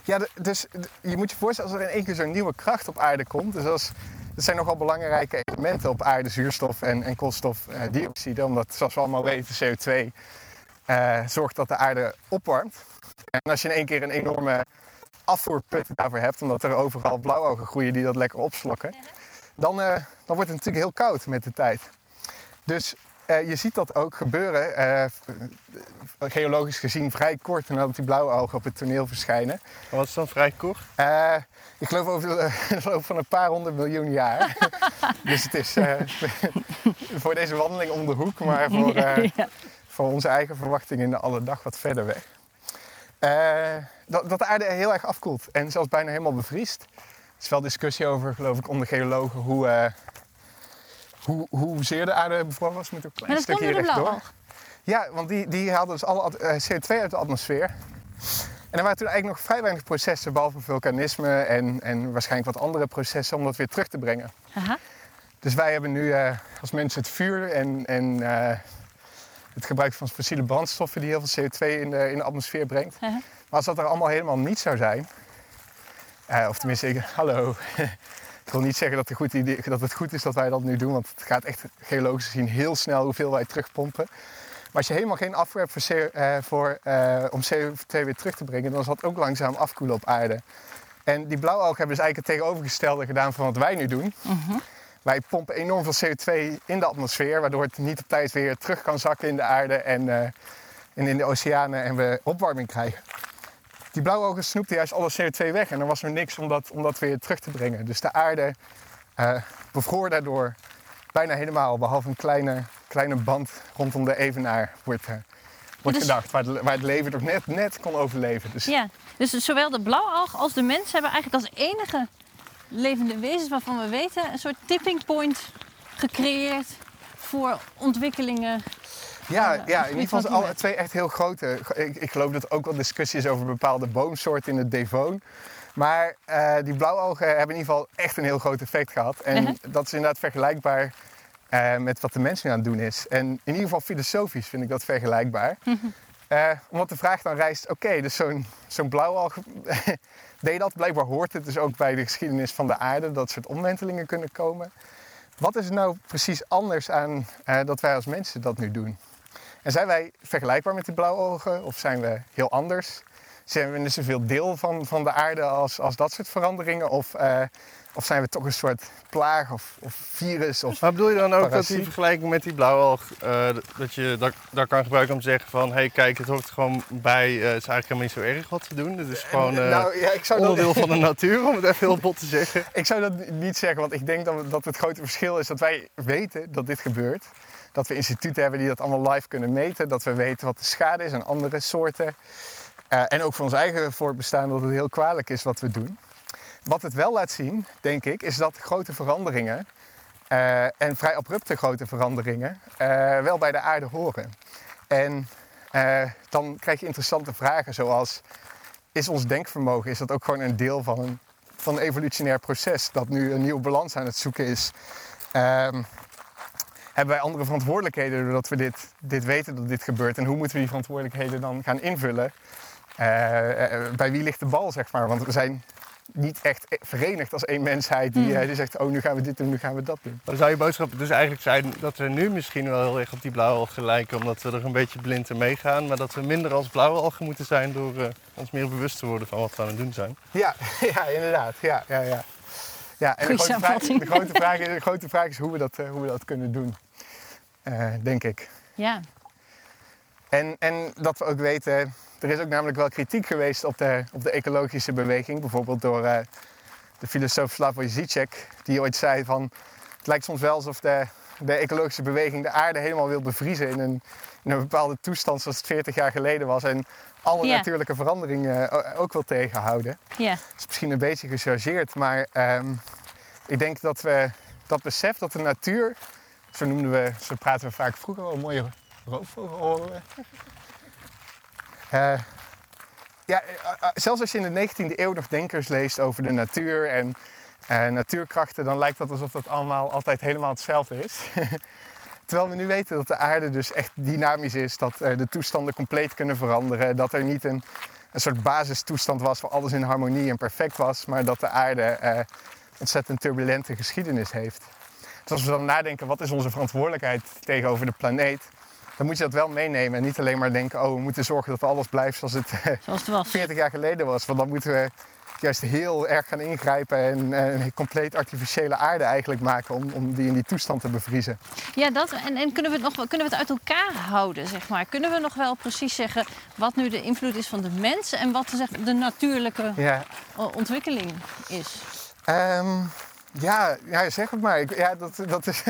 ja, de- dus de- je moet je voorstellen als er in één keer zo'n nieuwe kracht op aarde komt. Dus als, dat zijn nogal belangrijke elementen op aarde, zuurstof en, en koolstofdioxide. Omdat, zoals we allemaal weten, CO2 eh, zorgt dat de aarde opwarmt. En als je in één keer een enorme afvoerput daarvoor hebt, omdat er overal blauwogen groeien die dat lekker opslokken. dan, eh, dan wordt het natuurlijk heel koud met de tijd. Dus eh, je ziet dat ook gebeuren, eh, geologisch gezien vrij kort nadat die blauwe algen op het toneel verschijnen. Wat is dan vrij kort? Eh, ik geloof over de [laughs] loop van een paar honderd miljoen jaar. [laughs] dus het is eh, [laughs] voor deze wandeling om de hoek, maar voor, eh, Ja. voor onze eigen verwachtingen in de alle dag wat verder weg. Eh, dat, dat de aarde heel erg afkoelt en zelfs bijna helemaal bevriest. Er is wel discussie over, geloof ik, onder geologen hoe, eh hoe, hoezeer de aarde bevroren was. Moet ook een Maar klein dat komt stukje rechtdoor. Ja, want die, die haalden dus alle eh, CO2 uit de atmosfeer. En er waren toen eigenlijk nog vrij weinig processen, behalve vulkanisme en, en waarschijnlijk wat andere processen, om dat weer terug te brengen. Aha. Dus wij hebben nu als mensen het vuur en, en het gebruik van fossiele brandstoffen die heel veel CO2 in de, in de atmosfeer brengt. Aha. Maar als dat er allemaal helemaal niet zou zijn, eh, of tenminste, ik, hallo, [laughs] ik wil niet zeggen dat het, goed idee, dat het goed is dat wij dat nu doen, want het gaat echt geologisch gezien heel snel hoeveel wij terugpompen. Maar als je helemaal geen afwerp voor, eh, voor, eh, om CO2 weer terug te brengen, dan zal het ook langzaam afkoelen op aarde. En die blauwalgen hebben dus eigenlijk het tegenovergestelde gedaan van wat wij nu doen. Wij pompen enorm veel CO2 in de atmosfeer, waardoor het niet op tijd weer terug kan zakken in de aarde en, eh, en in de oceanen en we opwarming krijgen. Die blauwalgen snoepten juist alle CO2 weg en er was er niks om dat, om dat weer terug te brengen. Dus de aarde eh, bevroor daardoor bijna helemaal, behalve een kleine, kleine band rondom de evenaar wordt, eh, wordt dus- gedacht, waar, het, waar het leven nog net, net kon overleven. Dus Ja, dus zowel de blauwalg als de mens hebben eigenlijk als enige levende wezens waarvan we weten een soort tipping point gecreëerd voor ontwikkelingen. Ja, Ja, ja, in ieder geval alle twee echt heel grote. Ik, ik geloof dat er ook wel discussie is over bepaalde boomsoorten in het Devon. Maar eh, die blauwalgen hebben in ieder geval echt een heel groot effect gehad. En Mhm. dat is inderdaad vergelijkbaar eh, met wat de mens nu aan het doen is. En in ieder geval filosofisch vind ik dat vergelijkbaar. Eh, omdat de vraag dan rijst, oké, dus zo'n zo'n blauwalg [laughs] deed dat. Blijkbaar hoort het dus ook bij de geschiedenis van de aarde dat soort omwentelingen kunnen komen. Wat is er nou precies anders aan eh, dat wij als mensen dat nu doen? En zijn wij vergelijkbaar met die blauwogen of zijn we heel anders? Zijn we net zoveel deel van, van de aarde als, als dat soort veranderingen? Of, eh, of zijn we toch een soort plaag of, of virus? Of... Maar bedoel je dan ook dat Parasiet. die vergelijking met die blauwalg, eh, dat je dat, daar kan gebruiken om te zeggen van... hé hey, kijk, het hoort er gewoon bij, eh, het is eigenlijk helemaal niet zo erg wat we doen. Het is gewoon eh, nou, ja, ik zou dat, onderdeel van de [laughs] natuur, om het even heel bot te zeggen. Ik zou dat niet zeggen, want ik denk dat, we- dat het grote verschil is dat wij weten dat dit gebeurt. Dat we instituten hebben die dat allemaal live kunnen meten. Dat we weten wat de schade is aan andere soorten. Eh, en ook voor ons eigen voortbestaan dat het heel kwalijk is wat we doen. Wat het wel laat zien, denk ik, is dat grote veranderingen, eh, en vrij abrupte grote veranderingen, eh, wel bij de aarde horen. En eh, dan krijg je interessante vragen zoals, is ons denkvermogen, is dat ook gewoon een deel van een van evolutionair proces dat nu een nieuwe balans aan het zoeken is. Ehm, hebben wij andere verantwoordelijkheden doordat we dit, dit weten dat dit gebeurt? En hoe moeten we die verantwoordelijkheden dan gaan invullen? Bij wie ligt de bal, zeg maar? Want we zijn niet echt verenigd als één mensheid die, eh, die zegt: Oh, nu gaan we dit doen, nu gaan we dat doen. Maar dan zou je boodschap dus eigenlijk zijn dat we nu misschien wel heel erg op die blauwalgen lijken... omdat we er een beetje blind in meegaan. Maar dat we minder als blauwalgen moeten zijn door eh, ons meer bewust te worden van wat we aan het doen zijn. Ja, [laughs] ja inderdaad. Ja, ja, ja. ja en de grote, vraag, samenvatting. de, grote vraag, is- de grote vraag is hoe we dat, eh, hoe we dat kunnen doen, Eh, denk ik. Ja, En, en dat we ook weten, er is ook namelijk wel kritiek geweest op de, op de ecologische beweging. Bijvoorbeeld door eh, de filosoof Slavoj Zizek, die ooit zei van... Het lijkt soms wel alsof de, de ecologische beweging de aarde helemaal wil bevriezen in een, in een bepaalde toestand zoals het 40 jaar geleden was. En alle natuurlijke veranderingen o- ook wil tegenhouden. ja. Dat is misschien een beetje gechargeerd, maar ehm, ik denk dat we dat besef dat de natuur, zo noemden we, zo praten we vaak vroeger al, mooie [laughs] Eh ja, eh, eh, zelfs als je in de 19e eeuw nog denkers leest over de natuur en natuurkrachten, dan lijkt dat alsof dat allemaal altijd helemaal hetzelfde is. [laughs] Terwijl we nu weten dat de aarde dus echt dynamisch is, dat de toestanden compleet kunnen veranderen, dat er niet een, een soort basistoestand was waar alles in harmonie en perfect was, maar dat de aarde eh ontzettend turbulente geschiedenis heeft. Dus als we dan nadenken, wat is onze verantwoordelijkheid tegenover de planeet? Dan moet je dat wel meenemen. En niet alleen maar denken, oh, we moeten zorgen dat alles blijft zoals het eh, Zoals het was. 40 jaar geleden was. Want dan moeten we juist heel erg gaan ingrijpen en eh, een compleet artificiële aarde eigenlijk maken om, om die in die toestand te bevriezen. Ja, dat. En, en kunnen, we het nog, kunnen we het uit elkaar houden, zeg maar? Kunnen we nog wel precies zeggen wat nu de invloed is van de mens en wat zeg, de natuurlijke Ja, ontwikkeling is? Ehm, ja, ja, zeg het maar. Ik, ja, dat, dat is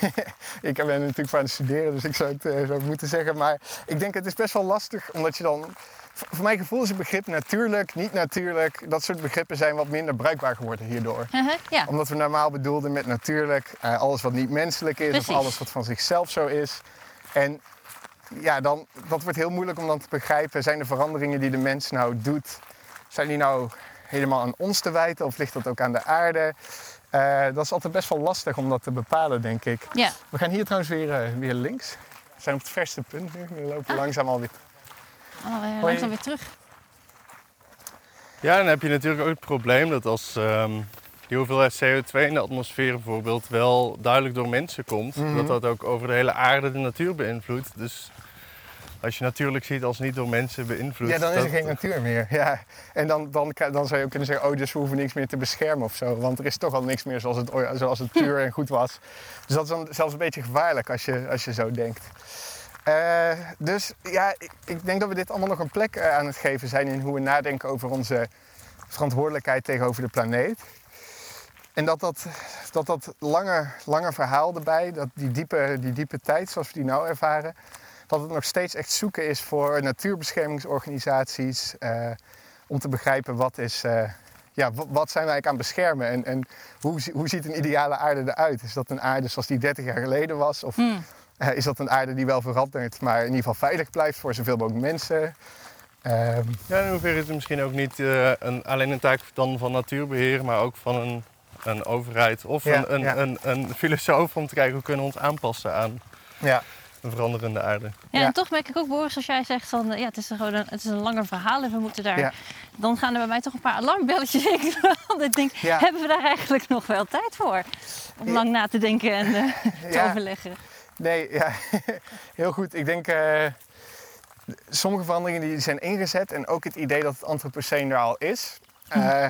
[laughs] ik ben natuurlijk van het studeren, dus ik zou het, eh, zou het moeten zeggen. Maar ik denk het is best wel lastig, omdat je dan... Voor mijn gevoel is het begrip natuurlijk, niet natuurlijk. Dat soort begrippen zijn wat minder bruikbaar geworden hierdoor. Haha, ja, Omdat we normaal bedoelden met natuurlijk eh, alles wat niet menselijk is Precies. of alles wat van zichzelf zo is. En ja, dan, dat wordt heel moeilijk om dan te begrijpen. Zijn de veranderingen die de mens nou doet, zijn die nou helemaal aan ons te wijten of ligt dat ook aan de aarde? Eh, dat is altijd best wel lastig om dat te bepalen, denk ik. ja. We gaan hier trouwens weer, eh, weer links. We zijn op het verste punt nu. We lopen langzaam alweer. Oh, we Hoi. langzaam weer terug. Ja, dan heb je natuurlijk ook het probleem dat als ehm, die hoeveelheid CO2 in de atmosfeer bijvoorbeeld wel duidelijk door mensen komt, Mhm. dat dat ook over de hele aarde de natuur beïnvloedt. Dus als je natuurlijk ziet als niet door mensen beïnvloed. Ja, dan is er geen natuur meer. Ja. En dan, dan, dan zou je ook kunnen zeggen, oh, dus we hoeven niks meer te beschermen of zo. Want er is toch al niks meer zoals het, zoals het puur en goed was. Dus dat is dan zelfs een beetje gevaarlijk als je, als je zo denkt. Eh, dus ja, ik, ik denk dat we dit allemaal nog een plek eh, aan het geven zijn in hoe we nadenken over onze verantwoordelijkheid tegenover de planeet. En dat dat, dat, dat lange, lange verhaal erbij, dat die diepe, die diepe tijd zoals we die nou ervaren, dat het nog steeds echt zoeken is voor natuurbeschermingsorganisaties. eh, om te begrijpen wat is. eh, ja, wa- wat zijn wij eigenlijk aan het beschermen en, en hoe, hoe ziet een ideale aarde eruit? Is dat een aarde zoals die 30 jaar geleden was? Of Hmm. eh, is dat een aarde die wel verandert, maar in ieder geval veilig blijft voor zoveel mogelijk mensen? Ehm, Ja, in hoeverre is het misschien ook niet eh, een, alleen een taak dan van natuurbeheer, maar ook van een, een overheid of Ja, een, een, ja. een, een filosoof om te kijken hoe kunnen we ons aanpassen aan ja. Een veranderende aarde. Ja, Ja. en toch merk ik ook, Boris, als jij zegt van, ja, het is, gewoon een, het is een langer verhaal en we moeten daar... Ja. Dan gaan er bij mij toch een paar alarmbelletjes rinkelen. Want [laughs] ik denk, Ja. hebben we daar eigenlijk nog wel tijd voor? Om Ja. lang na te denken en eh, [laughs] te Ja. overleggen. Nee, [laughs] ja, heel goed. Ik denk, eh, sommige veranderingen die zijn ingezet en ook het idee dat het antropoceen er al is, eh,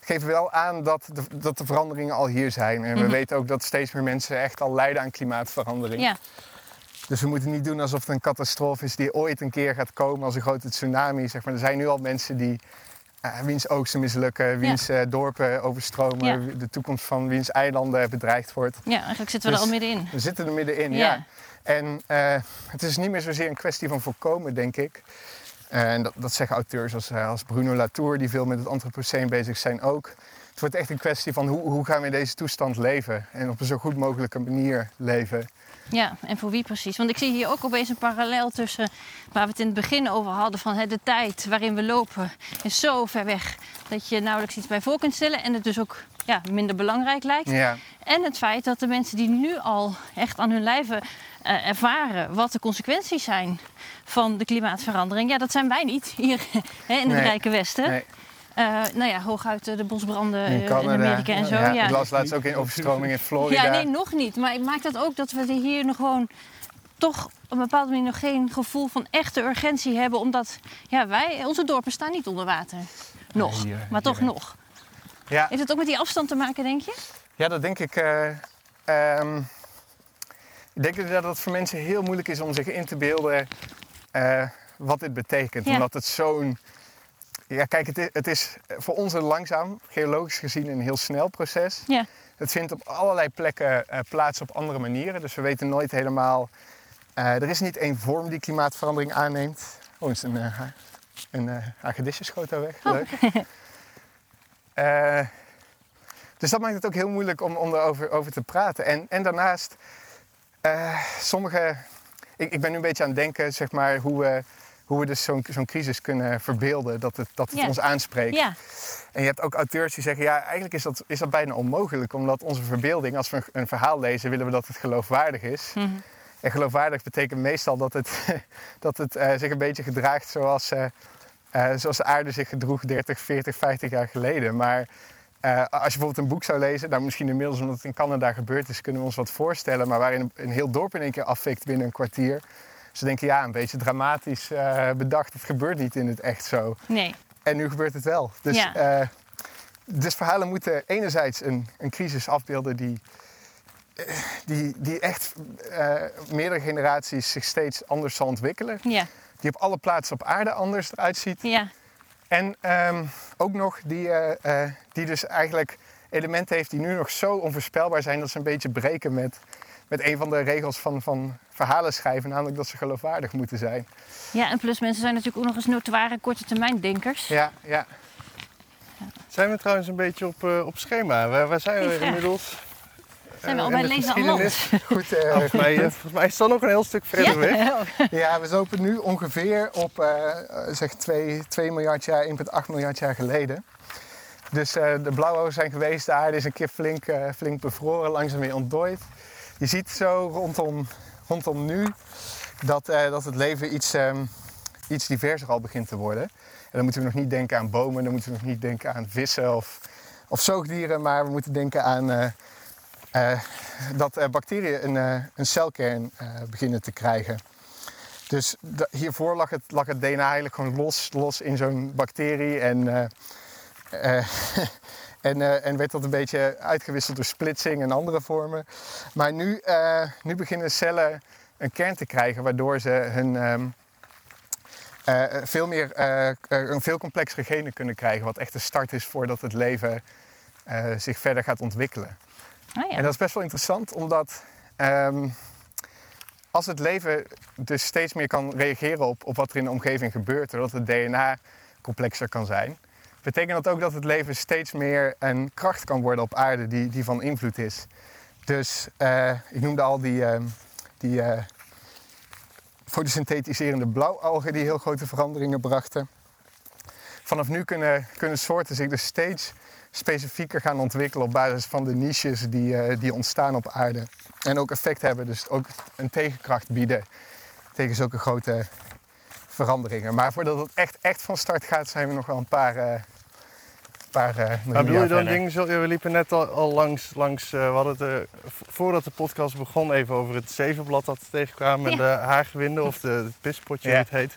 geven wel aan dat de, dat de veranderingen al hier zijn. En we Mhm. weten ook dat steeds meer mensen echt al lijden aan klimaatverandering. Ja, Dus we moeten niet doen alsof het een catastrofe is die ooit een keer gaat komen als een grote tsunami. Zeg maar. Er zijn nu al mensen die eh, wiens oogsten mislukken, wiens eh, dorpen overstromen, Ja. de toekomst van wiens eilanden bedreigd wordt. ja, eigenlijk zitten we Dus- er al middenin. We zitten er middenin, Ja. ja. En eh, het is niet meer zozeer een kwestie van voorkomen, denk ik. En dat, dat zeggen auteurs als, als Bruno Latour, die veel met het antropoceen bezig zijn ook. Het wordt echt een kwestie van hoe, hoe gaan we in deze toestand leven? En op een zo goed mogelijke manier leven. Ja, en voor wie precies? Want ik zie hier ook opeens een parallel tussen waar we het in het begin over hadden: van hè, de tijd waarin we lopen is zo ver weg dat je nauwelijks iets bij voor kunt stellen en het dus ook ja, minder belangrijk lijkt. Ja, En het feit dat de mensen die nu al echt aan hun lijve eh, ervaren wat de consequenties zijn van de klimaatverandering, ja, dat zijn wij niet hier [laughs] hè, in het Nee. Rijke Westen. nee, Eh, nou ja, hooguit eh, de bosbranden eh, in in, Canada. Amerika en zo. Ja, Ja, Ik las laatst ook in overstroming in Florida. ja, nee, nog niet. Maar ik maak dat ook dat we hier nog gewoon toch op een bepaalde manier nog geen gevoel van echte urgentie hebben. Omdat ja, wij, onze dorpen staan niet onder water. Nog, hier, maar toch hier. nog. Ja, Heeft het ook met die afstand te maken, denk je? Ja, dat denk ik. eh, ehm, ik denk dat het voor mensen heel moeilijk is om zich in te beelden eh, wat dit betekent. Ja. Omdat het zo'n. Ja, kijk, het is, het is voor ons een langzaam, geologisch gezien een heel snel proces. Ja. Het vindt op allerlei plekken eh, plaats op andere manieren. Dus we weten nooit helemaal. eh, er is niet één vorm die klimaatverandering aanneemt. Oh, is een, uh, een uh, daar weg. Oh. Leuk. [laughs] Eh, dus dat maakt het ook heel moeilijk om, om erover over te praten. En, en daarnaast, eh, sommige. Ik, ik ben nu een beetje aan het denken, zeg maar, hoe we, hoe we dus zo'n zo'n crisis kunnen verbeelden. Dat het, dat het ons aanspreekt. En je hebt ook auteurs die zeggen, ja, eigenlijk is dat, is dat bijna onmogelijk. Omdat onze verbeelding, als we een, een verhaal lezen, willen we dat het geloofwaardig is. Mhm. En geloofwaardig betekent meestal dat het, [laughs] dat het eh, zich een beetje gedraagt zoals, eh, eh, zoals de aarde zich gedroeg 30, 40, 50 jaar geleden. Maar als je bijvoorbeeld een boek zou lezen, nou misschien inmiddels omdat het in Canada gebeurd is, kunnen we ons wat voorstellen, maar waarin een, een heel dorp in één keer afvikt binnen een kwartier. Ze denken, ja, een beetje dramatisch eh, bedacht, het gebeurt niet in het echt zo. Nee. En nu gebeurt het wel. Dus, Ja. eh, dus verhalen moeten enerzijds een, een crisis afbeelden die, eh, die, die echt meerdere generaties zich steeds anders zal ontwikkelen. Ja. Die op alle plaatsen op aarde anders eruit ziet. Ja. En ehm, ook nog die, die dus eigenlijk elementen heeft die nu nog zo onvoorspelbaar zijn dat ze een beetje breken met, met een van de regels van, van verhalen schrijven, namelijk dat ze geloofwaardig moeten zijn. Ja, en plus mensen zijn natuurlijk ook nog eens notoire korte termijn denkers. Ja, ja. Zijn we trouwens een beetje op, eh, op schema? Waar, waar zijn we inmiddels? Zijn we al bij de Lezen aan Land? Goed, eh, Volgens mij, volgens mij is dat nog een heel stuk verder weg. Ja? [laughs] Ja, we lopen nu ongeveer op zeg 2, 2 miljard jaar, 1,8 miljard jaar geleden. Dus eh, de blauwen zijn geweest, de aarde is een keer flink, eh, flink bevroren, langzaam weer ontdooid. Je ziet zo rondom, rondom nu dat, eh, dat het leven iets, ehm, iets diverser al begint te worden. En dan moeten we nog niet denken aan bomen, dan moeten we nog niet denken aan vissen of, of zoogdieren, maar we moeten denken aan eh, eh, dat bacteriën een, een celkern beginnen te krijgen. Dus hiervoor lag het, lag het DNA eigenlijk gewoon los, los in zo'n bacterie. En, [laughs] en, eh, en werd dat een beetje uitgewisseld door splitsing en andere vormen. Maar nu, eh, nu beginnen cellen een kern te krijgen, waardoor ze hun, ehm, eh, veel meer, een veel complexere genen kunnen krijgen. Wat echt de start is voordat het leven zich verder gaat ontwikkelen. Oh ja. En dat is best wel interessant, omdat ehm, als het leven dus steeds meer kan reageren op, op wat er in de omgeving gebeurt, doordat het DNA complexer kan zijn, betekent dat ook dat het leven steeds meer een kracht kan worden op aarde die, die van invloed is. Dus eh, ik noemde al die, ehm, die eh, fotosynthetiserende blauwalgen die heel grote veranderingen brachten. Vanaf nu kunnen, kunnen soorten zich dus steeds specifieker gaan ontwikkelen op basis van de niches die, eh, die ontstaan op aarde. En ook effect hebben, dus ook een tegenkracht bieden tegen zulke grote veranderingen. Maar voordat het echt, echt van start gaat, zijn we nog wel een paar, eh paar eh Maar bedoel je dan ja, we liepen net al, al langs, langs eh, we hadden het eh, voordat de podcast begon even over het zevenblad dat we tegenkwamen en de haargewinden of de, het pispotje Ja. hoe het heet.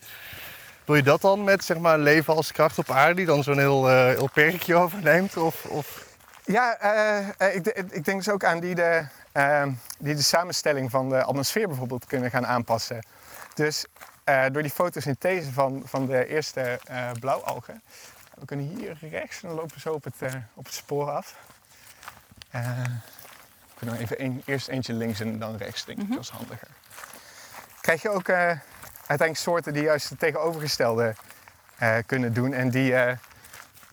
Wil je dat dan met zeg maar leven als kracht op aarde die dan zo'n heel, eh heel perkje overneemt? Of, of... Ja, ik, ik denk dus ook aan die de, eh, die de samenstelling van de atmosfeer bijvoorbeeld kunnen gaan aanpassen. Dus eh, door die fotosynthese van, van de eerste eh, blauwalgen. We kunnen hier rechts en dan lopen we zo op het, eh, op het spoor af. We kunnen even een, eerst eentje links en dan rechts, denk ik. Dat is handiger. Krijg je ook uiteindelijk soorten die juist het tegenovergestelde kunnen doen. En die,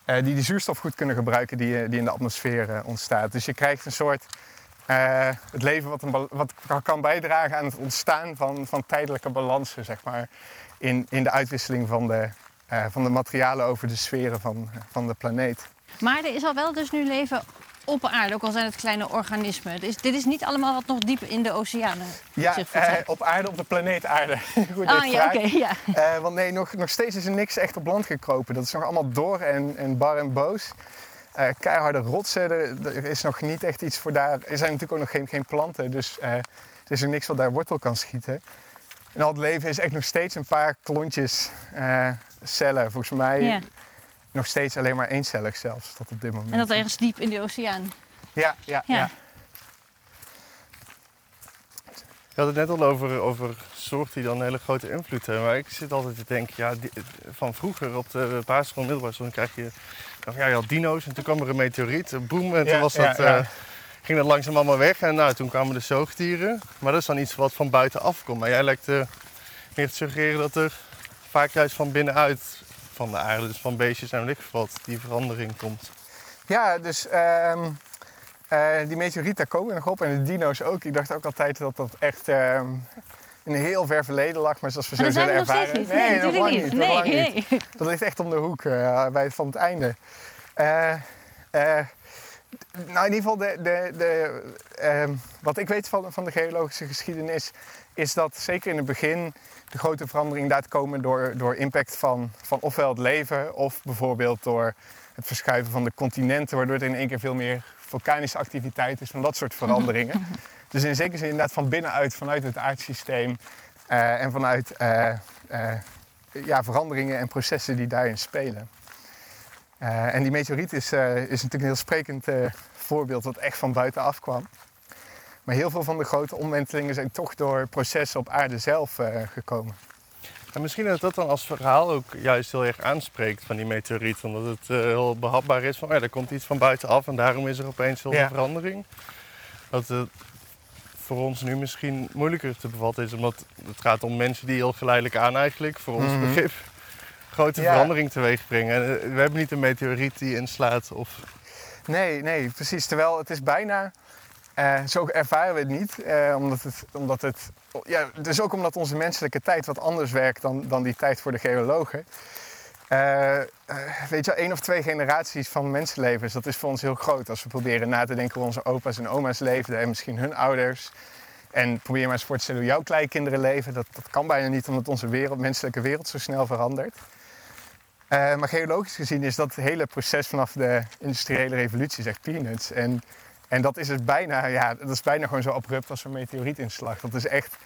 die de zuurstof goed kunnen gebruiken die, die in de atmosfeer ontstaat. Dus je krijgt een soort eh, het leven wat, een, wat kan bijdragen aan het ontstaan van, van tijdelijke balansen, zeg maar, in, in de uitwisseling van de, eh, van de materialen over de sferen van, van de planeet. Maar er is al wel dus nu leven op aarde, ook al zijn het kleine organismen. Dus dit is niet allemaal wat nog diep in de oceanen Ja, zich eh, op aarde, op de planeet aarde. [laughs] Goed ah ja, oké, ja. Eh, want nee, nog, nog steeds is er niks echt op land gekropen. Dat is nog allemaal door en, en bar en boos. Eh, keiharde rotsen, er, er is nog niet echt iets voor daar. Er zijn natuurlijk ook nog geen, geen planten, dus eh, er is er niks wat daar wortel kan schieten. En al het leven is echt nog steeds een paar klontjes eh, cellen. Volgens mij Ja. nog steeds alleen maar eencellig zelfs tot op dit moment. En dat ergens diep in de oceaan. Ja, ja, Ja. ja. Je had het net al over, over soorten die dan een hele grote invloed hebben. Maar ik zit altijd te denken, ja, die- van vroeger op de basisschool en middelbare school krijg je... Ja, je had dino's en toen kwam er een meteoriet, boem. En toen was dat, eh, ging dat langzaam allemaal weg. En nou, toen kwamen de zoogdieren. Maar dat is dan iets wat van buitenaf komt. Maar jij lijkt eh, meer te suggereren dat er vaak juist van binnenuit van de aarde, dus van beestjes en lichtvat, die verandering komt. Ja, dus ehm, eh, die meteoriet, daar komen we nog op. En de dino's ook. Ik dacht ook altijd dat dat echt ehm, in een heel ver verleden lag. Maar zoals we zo dat zijn zullen ervaren... niet. Nee, nog lang niet. Nee, niet. nee. [laughs] Dat ligt echt om de hoek, eh, bij van het einde. Eh, eh, Nou, in ieder geval, de, de, de, ehm, wat ik weet van, van de geologische geschiedenis, is dat zeker in het begin de grote veranderingen daar komen door, door impact van, van ofwel het leven, of bijvoorbeeld door het verschuiven van de continenten, waardoor er in één keer veel meer vulkanische activiteit is, van dat soort [laughs] veranderingen. Dus in zekere zin inderdaad van binnenuit, vanuit het aardsysteem eh, en vanuit eh, eh, ja, veranderingen en processen die daarin spelen. En die meteoriet is, is natuurlijk een heel sprekend voorbeeld wat echt van buitenaf kwam. Maar heel veel van de grote omwentelingen zijn toch door processen op aarde zelf gekomen. En misschien dat dat dan als verhaal ook juist heel erg aanspreekt van die meteoriet. Omdat het heel behapbaar is van, oh ja, er komt iets van buitenaf en daarom is er opeens Ja. verandering. Dat het voor ons nu misschien moeilijker te bevatten is. Omdat het gaat om mensen die heel geleidelijk aan eigenlijk, voor ons Mhm. begrip, grote Ja. verandering teweeg brengen. En, eh, we hebben niet een meteoriet die inslaat of... Nee, nee, precies. Terwijl het is bijna, eh, zo ervaren we het niet. eh, omdat het, omdat het, ja, dus ook omdat onze menselijke tijd wat anders werkt dan, dan die tijd voor de geologen. Eh, eh, weet je één of twee generaties van mensenlevens, dat is voor ons heel groot. Als we proberen na te denken hoe onze opa's en oma's leefden en misschien hun ouders. En probeer maar eens voor te stellen hoe jouw kleinkinderen leven. Dat, dat kan bijna niet, omdat onze wereld, menselijke wereld zo snel verandert. Eh, maar geologisch gezien is dat hele proces vanaf de industriële revolutie echt peanuts. En, en dat is dus bijna, ja, dat is bijna gewoon zo abrupt als een meteorietinslag. Dat is echt,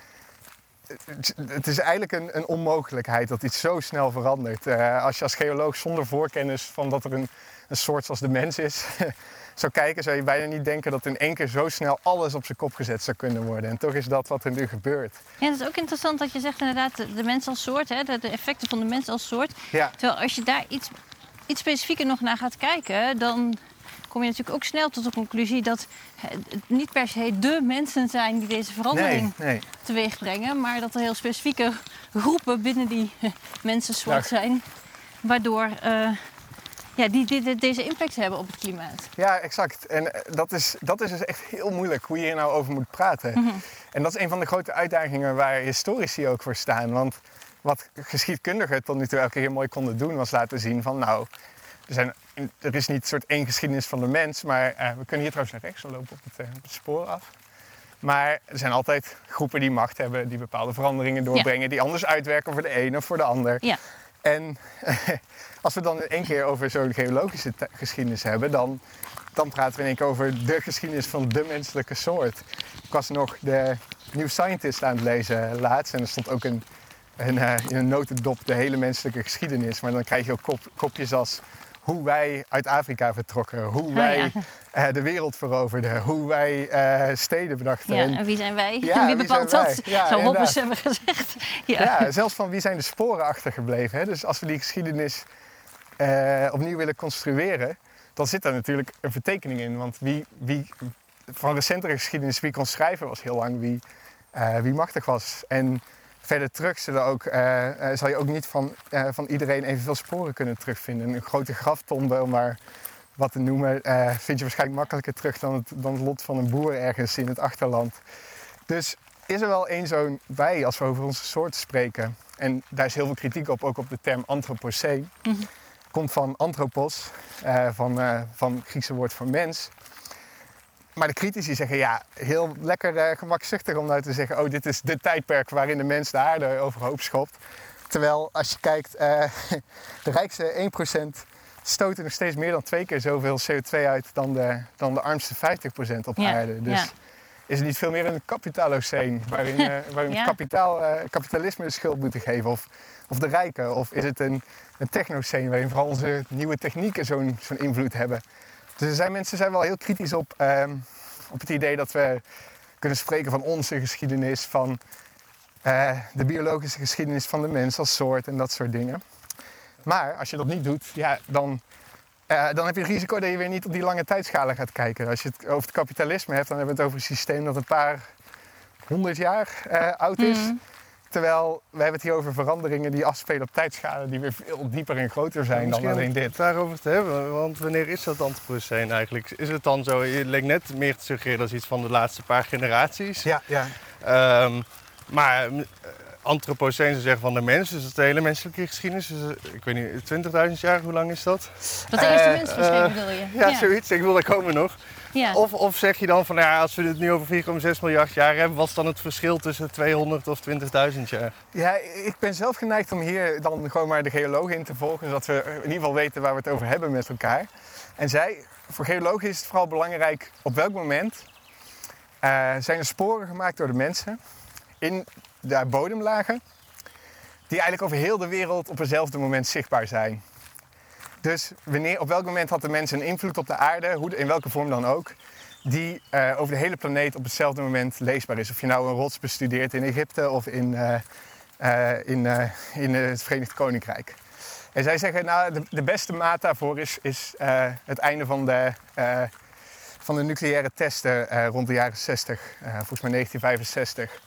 het- is eigenlijk een, een onmogelijkheid dat iets zo snel verandert. Eh, als je als geoloog zonder voorkennis van dat er een, een soort zoals de mens is, [laughs] zou kijken, zou je bijna niet denken dat in één keer zo snel alles op zijn kop gezet zou kunnen worden. En toch is dat wat er nu gebeurt. Ja, het is ook interessant dat je zegt inderdaad de, de mens als soort, hè, de, de effecten van de mens als soort. Ja, Terwijl als je daar iets, iets specifieker nog naar gaat kijken, dan kom je natuurlijk ook snel tot de conclusie dat het niet per se de mensen zijn die deze verandering nee, nee. teweeg brengen, maar dat er heel specifieke groepen binnen die mensensoort Ja. zijn, waardoor eh, ja, die, die- deze impact hebben op het klimaat. Ja, exact. En eh, dat is, dat is dus echt heel moeilijk hoe je hier nou over moet praten. En dat is een van de grote uitdagingen waar historici ook voor staan. Want wat geschiedkundigen tot nu toe elke keer mooi konden doen, was laten zien van nou, er, zijn, er is niet een soort één geschiedenis van de mens, maar eh, we kunnen hier trouwens naar rechts, we lopen op het, eh, op het spoor af. Maar er zijn altijd groepen die macht hebben, die bepaalde veranderingen doorbrengen, die anders uitwerken voor de een of voor de ander. Ja. En [laughs] als we dan in één keer over zo'n geologische geschiedenis hebben, dan, dan praten we in één keer over de geschiedenis van de menselijke soort. Ik was nog de New Scientist aan het lezen laatst en er stond ook een, een, eh, in een notendop de hele menselijke geschiedenis. Maar dan krijg je ook kop, kopjes als hoe wij uit Afrika vertrokken, hoe wij ja. eh, de wereld veroverden, hoe wij eh, steden bedachten. Ja, En- wie zijn wij? Ja, [laughs] wie bepaalt dat? wij? Ja, Hobbes inderdaad. hebben gezegd. [laughs] Ja. Zelfs van wie zijn de sporen achtergebleven. Hè? Dus als we die geschiedenis eh, opnieuw willen construeren, dan zit daar natuurlijk een vertekening in. Want wie, wie van recentere geschiedenis, wie kon schrijven, was heel lang wie, wie machtig was. En verder terug zullen ook, eh, eh, zal je ook niet van, eh, van iedereen evenveel sporen kunnen terugvinden. Een grote graftombe, om maar wat te noemen, vind je waarschijnlijk makkelijker terug dan het, dan het lot van een boer ergens in het achterland. Dus is er wel één zo'n bij als we over onze soort spreken. En daar is heel veel kritiek op, ook op de term anthropoceen. Mhm. Komt van anthropos, van, van het Griekse woord voor mens. Maar de critici zeggen ja, heel lekker eh, gemakzuchtig om nou te zeggen: oh, dit is de tijdperk waarin de mens de aarde overhoop schopt. Terwijl als je kijkt, eh, [laughs] de rijkste 1% stoten nog steeds meer dan twee keer zoveel CO2 uit dan de, dan de armste 50% op Ja, aarde. Dus ja. is het niet veel meer een kapitaaloceen [laughs] waarin, eh, waarin Ja. het kapitaal, kapitalisme de schuld moeten geven? Of, of de rijken? Of is het een, een technoceen waarin vooral onze nieuwe technieken zo'n zo'n invloed hebben? Dus er zijn mensen zijn wel heel kritisch op, ehm, op het idee dat we kunnen spreken van onze geschiedenis, van eh, de biologische geschiedenis van de mens als soort en dat soort dingen. Maar als je dat niet doet, ja, dan, eh, dan heb je het risico dat je weer niet op die lange tijdschalen gaat kijken. Als je het over het kapitalisme hebt, dan hebben we het over een systeem dat een paar honderd jaar eh, oud is. Mhm. Terwijl we hebben het hier over veranderingen die afspelen op tijdschalen die weer veel dieper en groter zijn dan Misschien alleen om dit. het daarover te hebben, want wanneer is dat antropoceen eigenlijk? Is het dan zo, je leek net meer te suggereren als iets van de laatste paar generaties. Ja, ja. Ehm, maar eh, Anthropoceen zou zeggen van de mens, dus de hele menselijke geschiedenis. Dus, eh, ik weet niet, 20.000 jaar, hoe lang is dat? Dat de eerste Eh, mens bedoel je? Ja, zoiets. Ik wil, daar komen nog. Ja. Of, of zeg je dan van, nou ja, als we het nu over 4,6 miljard jaar hebben, wat is dan het verschil tussen 200 of 20.000 jaar? Ja, ik ben zelf geneigd om hier dan gewoon maar de geologen in te volgen, zodat we in ieder geval weten waar we het over hebben met elkaar. En zij, voor geologen is het vooral belangrijk op welk moment eh, zijn er sporen gemaakt door de mensen in de bodemlagen, die eigenlijk over heel de wereld op eenzelfde moment zichtbaar zijn. Dus wanneer, op welk moment had de mens een invloed op de aarde, hoe, in welke vorm dan ook, die eh, over de hele planeet op hetzelfde moment leesbaar is. Of je nou een rots bestudeert in Egypte of in, eh, eh, in, in het Verenigd Koninkrijk. En zij zeggen, nou, de, beste maat daarvoor is, is het einde van de, van de nucleaire testen rond de jaren 60, eh, volgens mij 1965.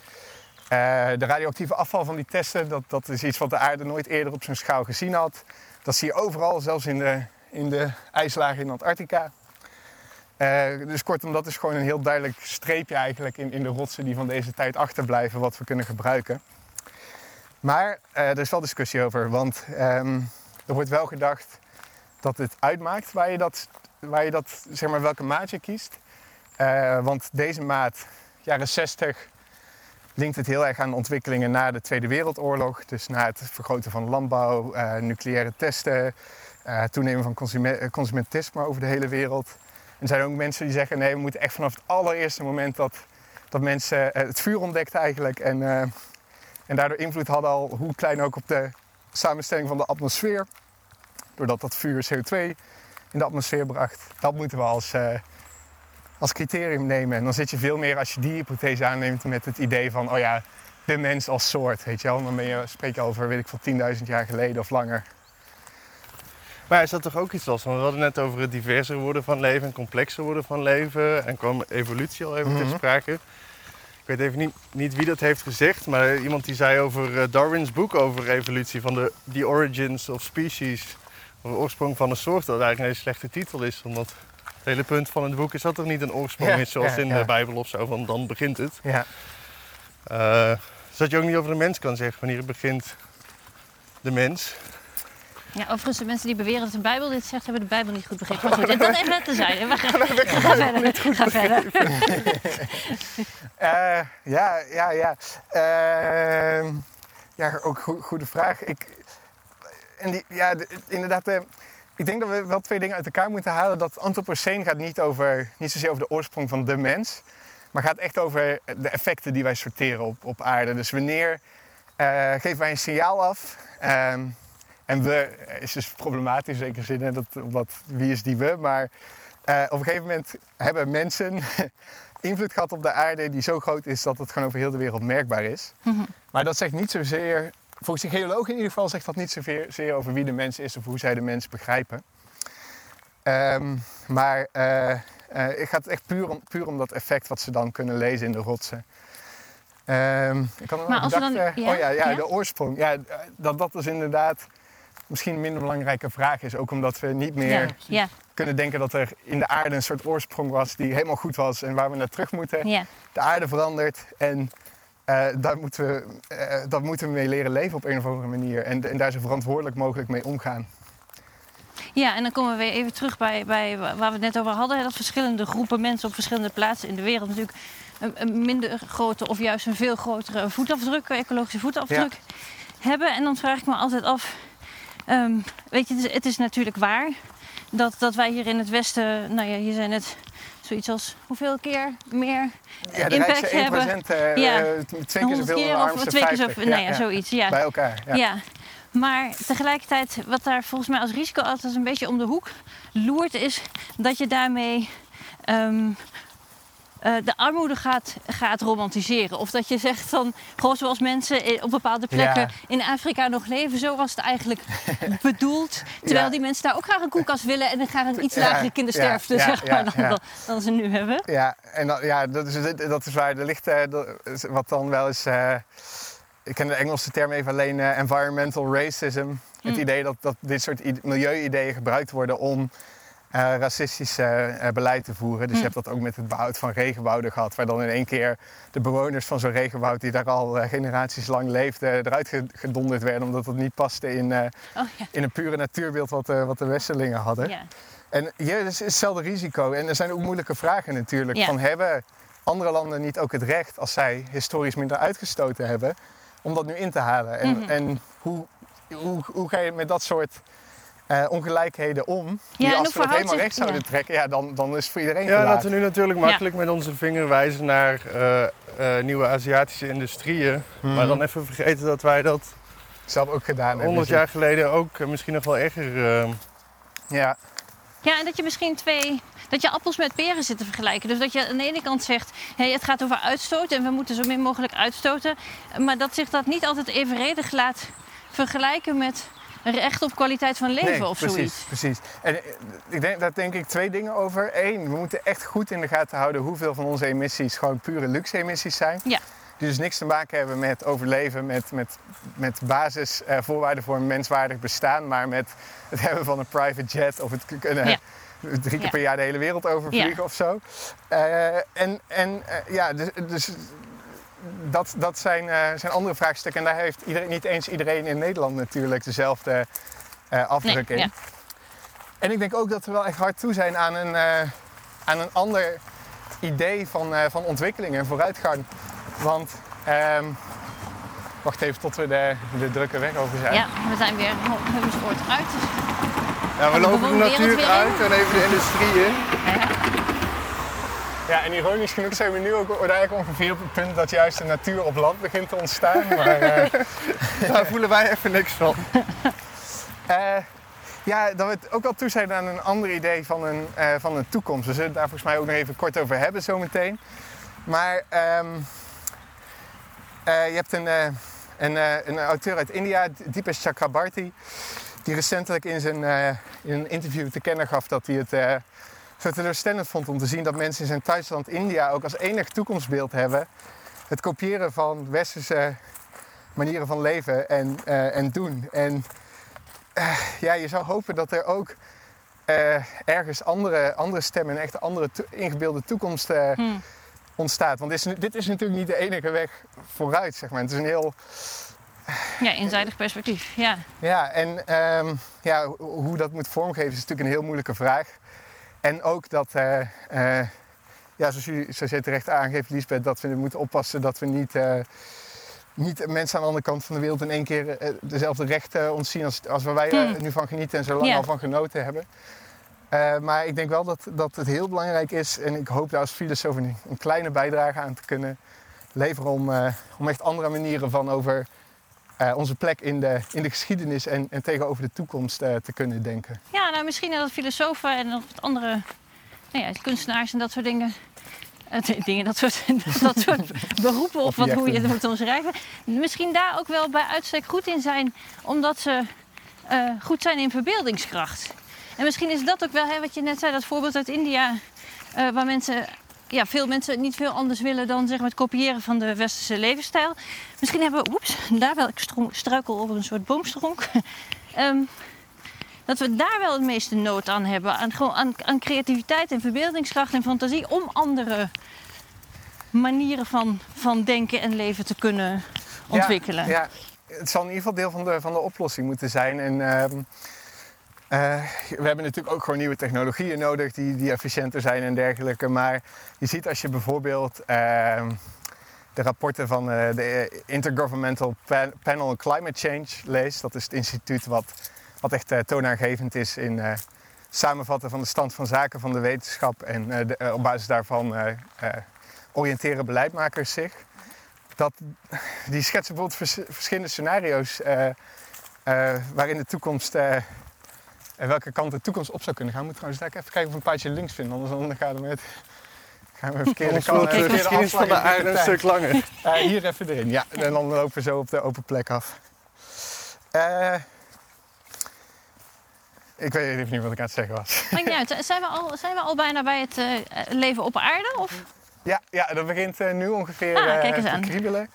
Eh, de radioactieve afval van die testen, dat, dat is iets wat de aarde nooit eerder op zijn schaal gezien had. Dat zie je overal, zelfs in de, in de ijslagen in Antarctica. Eh, dus kortom, dat is gewoon een heel duidelijk streepje eigenlijk in, in de rotsen die van deze tijd achterblijven, wat we kunnen gebruiken. Maar eh, er is wel discussie over, want ehm, er wordt wel gedacht dat het uitmaakt waar je dat, waar je dat zeg maar, welke maat je kiest. Eh, want deze maat, jaren 60, linkt het heel erg aan ontwikkelingen na de Tweede Wereldoorlog. Dus na het vergroten van landbouw, eh, nucleaire testen, eh, toenemen van eh, consumentisme over de hele wereld. En er zijn ook mensen die zeggen, nee, we moeten echt vanaf het allereerste moment dat, dat mensen het vuur ontdekten eigenlijk en, eh, en daardoor invloed hadden al, hoe klein ook op de samenstelling van de atmosfeer. Doordat dat vuur CO2 in de atmosfeer bracht. Dat moeten we als, als criterium nemen. En dan zit je veel meer als je die hypothese aanneemt met het idee van, oh ja, de mens als soort, weet je wel. Dan ben je, spreek je over, weet ik veel, 10.000 jaar geleden of langer. Maar is dat toch ook iets los? Want we hadden net over het diverser worden van leven en complexer worden van leven. En kwam evolutie al even Mhm. ter sprake. Ik weet even niet, niet wie dat heeft gezegd, maar iemand die zei over eh, Darwin's boek over evolutie, van de The Origins of Species, of de oorsprong van een soort, dat eigenlijk een hele slechte titel is. Omdat hele punt van het boek is dat er niet een oorsprong Ja, is, zoals ja, in ja. de Bijbel of zo, van dan begint het. Ja. Eh, dus dat je ook niet over de mens kan zeggen wanneer het begint de mens. Ja, overigens, de mensen die beweren dat de Bijbel dit zegt, hebben de Bijbel niet goed begrepen. Maar goed, dat even te zijn. [laughs] We gaan, ga verder. Ga verder. Eh, ja, ja, ja. Ehm, ja, ook go- goede vraag. Ik, en die, ja, de- inderdaad, eh, ik denk dat we wel twee dingen uit elkaar moeten halen. Dat Anthropoceen gaat niet, over, niet zozeer over de oorsprong van de mens, maar gaat echt over de effecten die wij sorteren op, op aarde. Dus wanneer eh, geven wij een signaal af? Ehm, en we is dus problematisch in zekere zin, hè, dat, omdat wie is die we? Maar eh, op een gegeven moment hebben mensen [laughs] invloed gehad op de aarde die zo groot is dat het gewoon over heel de wereld merkbaar is. Maar dat zegt niet zozeer, volgens de geologen in ieder geval, zegt dat niet zozeer zeer over wie de mens is of hoe zij de mens begrijpen. Ehm, maar eh, eh, het gaat echt puur om, puur om dat effect wat ze dan kunnen lezen in de rotsen. Ehm, ik had Maar als we bedacht, dan- ja, oh ja, ja, ja? de oorsprong. Ja, eh, dat dat dus inderdaad misschien een minder belangrijke vraag is. Ook omdat we niet meer Ja, kunnen denken dat er in de aarde een soort oorsprong was die helemaal goed was en waar we naar terug moeten. De aarde verandert en eh, daar moeten we, eh, dat moeten we mee leren leven op een of andere manier. En, en daar zo verantwoordelijk mogelijk mee omgaan. Ja, en dan komen we weer even terug bij, bij waar we het net over hadden. Dat verschillende groepen mensen op verschillende plaatsen in de wereld natuurlijk een, een minder grote of juist een veel grotere voetafdruk, ecologische voetafdruk hebben. En dan vraag ik me altijd af, ehm, weet je, het is, het is natuurlijk waar dat, dat wij hier in het Westen, nou ja, hier zijn het zoiets als hoeveel keer meer Ja, de impact rijkste 1% hebben. eh, Ja. eh, twee keer 100 zoveel keer of twee keer 50. zoveel, nou ja, zoiets. Ja. Bij elkaar. Ja. Ja. Maar tegelijkertijd, wat daar volgens mij als risico altijd een beetje om de hoek loert, is dat je daarmee ehm, eh, de armoede gaat, gaat romantiseren. Of dat je zegt van, gewoon zoals mensen i- op bepaalde plekken Ja. in Afrika nog leven, zo was het eigenlijk [laughs] bedoeld. Terwijl Ja. die mensen daar ook graag een koelkast willen en dan graag een iets Ja, lagere kindersterfte, zeg maar, dan, ja. dan, dan ze nu hebben. Ja, en dat, ja, dat, is, dat is waar. Er ligt eh, is wat dan wel eens. eh, ik ken de Engelse term even alleen eh, environmental racism. Het Mm. idee dat, dat dit soort ide- milieu-ideeën gebruikt worden om eh, racistisch eh, eh, beleid te voeren. Dus Hm. je hebt dat ook met het behoud van regenwouden gehad, waar dan in één keer de bewoners van zo'n regenwoud, die daar al generaties lang leefden, eruit ge- gedonderd werden omdat het niet paste in, Oh ja. in een pure natuurbeeld wat, de wat de Westerlingen hadden. ja. En hier is is hetzelfde risico. En er zijn ook moeilijke vragen natuurlijk. Ja. Van hebben andere landen niet ook het recht, als zij historisch minder uitgestoten hebben, om dat nu in te halen? En, Mhm. en hoe, hoe, hoe ga je met dat soort eh, ongelijkheden om? Die als we het helemaal zich- recht zouden ja. trekken, ja, dan, dan is het voor iedereen Ja, te laat. dat we nu natuurlijk makkelijk met onze vinger wijzen naar eh, eh, nieuwe Aziatische industrieën. Mhm. Maar dan even vergeten dat wij dat zelf ook gedaan hebben. 100 jaar geleden ook misschien nog wel erger... Ja, Ja, en dat je misschien twee. Dat je appels met peren zit te vergelijken. Dus dat je aan de ene kant zegt: hey, het gaat over uitstoot en we moeten zo min mogelijk uitstoten. Maar dat zich dat niet altijd evenredig laat vergelijken met recht op kwaliteit van leven nee, of precies, zoiets. precies. En eh, ik denk, daar denk ik twee dingen over. Eén, we moeten echt goed in de gaten houden hoeveel van onze emissies gewoon pure luxe-emissies zijn. Ja. Die dus niks te maken hebben met overleven, met, met, met basisvoorwaarden voor een menswaardig bestaan, maar met het hebben van een private jet of het kunnen Ja. [laughs] drie keer Ja. per jaar de hele wereld overvliegen Ja. of zo. Eh, en en eh, ja, dus, dus dat, dat zijn, eh, zijn andere vraagstukken. En daar heeft iedereen, niet eens iedereen in Nederland natuurlijk dezelfde eh afdruk Nee, in. ja. En ik denk ook dat we wel echt hard toe zijn aan een, eh, aan een ander idee van, eh, van ontwikkeling en vooruitgang. Want, ehm, wacht even tot we de, de drukke weg over zijn. Ja, we zijn weer Hemmersfoort uit. ja, we lopen de natuur uit en even de industrie in. Ja, en ironisch genoeg zijn we nu ook eigenlijk ongeveer op het punt dat juist de natuur op land begint te ontstaan. Maar, eh, [laughs] Daar voelen wij even niks van. [laughs] Eh, ja, dat we het ook wel toe zijn aan een ander idee van een, eh, van een toekomst. We zullen het daar volgens mij ook nog even kort over hebben zometeen. Maar ehm, eh, je hebt een, een, een auteur uit India, Deepesh Chakrabarty, die recentelijk in, zijn, in een interview te kennen gaf dat hij het zo teleurstellend vond om te zien dat mensen in zijn thuisland India ook als enig toekomstbeeld hebben het kopiëren van westerse manieren van leven en, eh, en doen. En ja, je zou hopen dat er ook eh, ergens andere, andere stemmen, een echt andere to- ingebeelde toekomst eh, Hm. ontstaat. Want dit is, dit is natuurlijk niet de enige weg vooruit, zeg maar. Het is een heel... Ja, eenzijdig perspectief. Ja. Ja, en ehm, ja, ho- hoe dat moet vormgeven is natuurlijk een heel moeilijke vraag. En ook dat, eh, eh, ja, zoals, zoals jij terecht aangeeft, Liesbeth, dat we moeten oppassen dat we niet... eh, niet mensen aan de andere kant van de wereld in één keer dezelfde rechten ontzien als, als waar wij er Hmm. nu van genieten en zo lang al van genoten hebben. Maar ik denk wel dat, dat het heel belangrijk is, en ik hoop daar als filosoof een, een kleine bijdrage aan te kunnen leveren om, om echt andere manieren van over eh, onze plek in de, in de geschiedenis en, en tegenover de toekomst eh, te kunnen denken. Ja, nou misschien dat filosofen en nog wat andere nou ja, kunstenaars en dat soort dingen. eh, [laughs] dingen, dat soort, [laughs] dat soort beroepen of wat, hoe je het moet omschrijven. Misschien daar ook wel bij uitstek goed in zijn, omdat ze goed zijn in verbeeldingskracht. En misschien is dat ook wel, hè, wat je net zei, dat voorbeeld uit India, waar mensen, ja, veel mensen niet veel anders willen dan zeg maar, het kopiëren van de westerse levensstijl. Misschien hebben we, oeps, daar wel, ik struikel over een soort boomstronk. [laughs] Ehm, dat we daar wel het meeste nood aan hebben. Aan, gewoon aan, aan creativiteit en verbeeldingskracht en fantasie om andere manieren van, van denken en leven te kunnen ontwikkelen. Ja, ja, het zal in ieder geval deel van de, van de oplossing moeten zijn. En, ehm, eh, we hebben natuurlijk ook gewoon nieuwe technologieën nodig die, die efficiënter zijn en dergelijke. Maar je ziet als je bijvoorbeeld ehm, de rapporten van eh, de Intergovernmental Pa- Panel on Climate Change leest. Dat is het instituut wat, wat echt eh, toonaangevend is in samenvatten van de stand van zaken van de wetenschap. En op basis daarvan oriënteren beleidmakers zich. Dat, die schetsen bijvoorbeeld vers- verschillende scenario's waarin de toekomst, en welke kant de toekomst op zou kunnen gaan. We moeten trouwens even kijken of we een paardje links vinden, anders dan gaan we met gaan we verkeerde kant. de geschiedenis van de aarde een stuk langer. Eh, hier even erin, ja. En dan lopen we zo op de open plek af. Eh, ik weet even niet wat ik aan het zeggen was. Maakt niet uit. Zijn we al, zijn we al bijna bij het eh, leven op aarde? Of? Ja, ja dat begint eh, nu ongeveer Ah, eh, kijk eens te aan. kriebelen.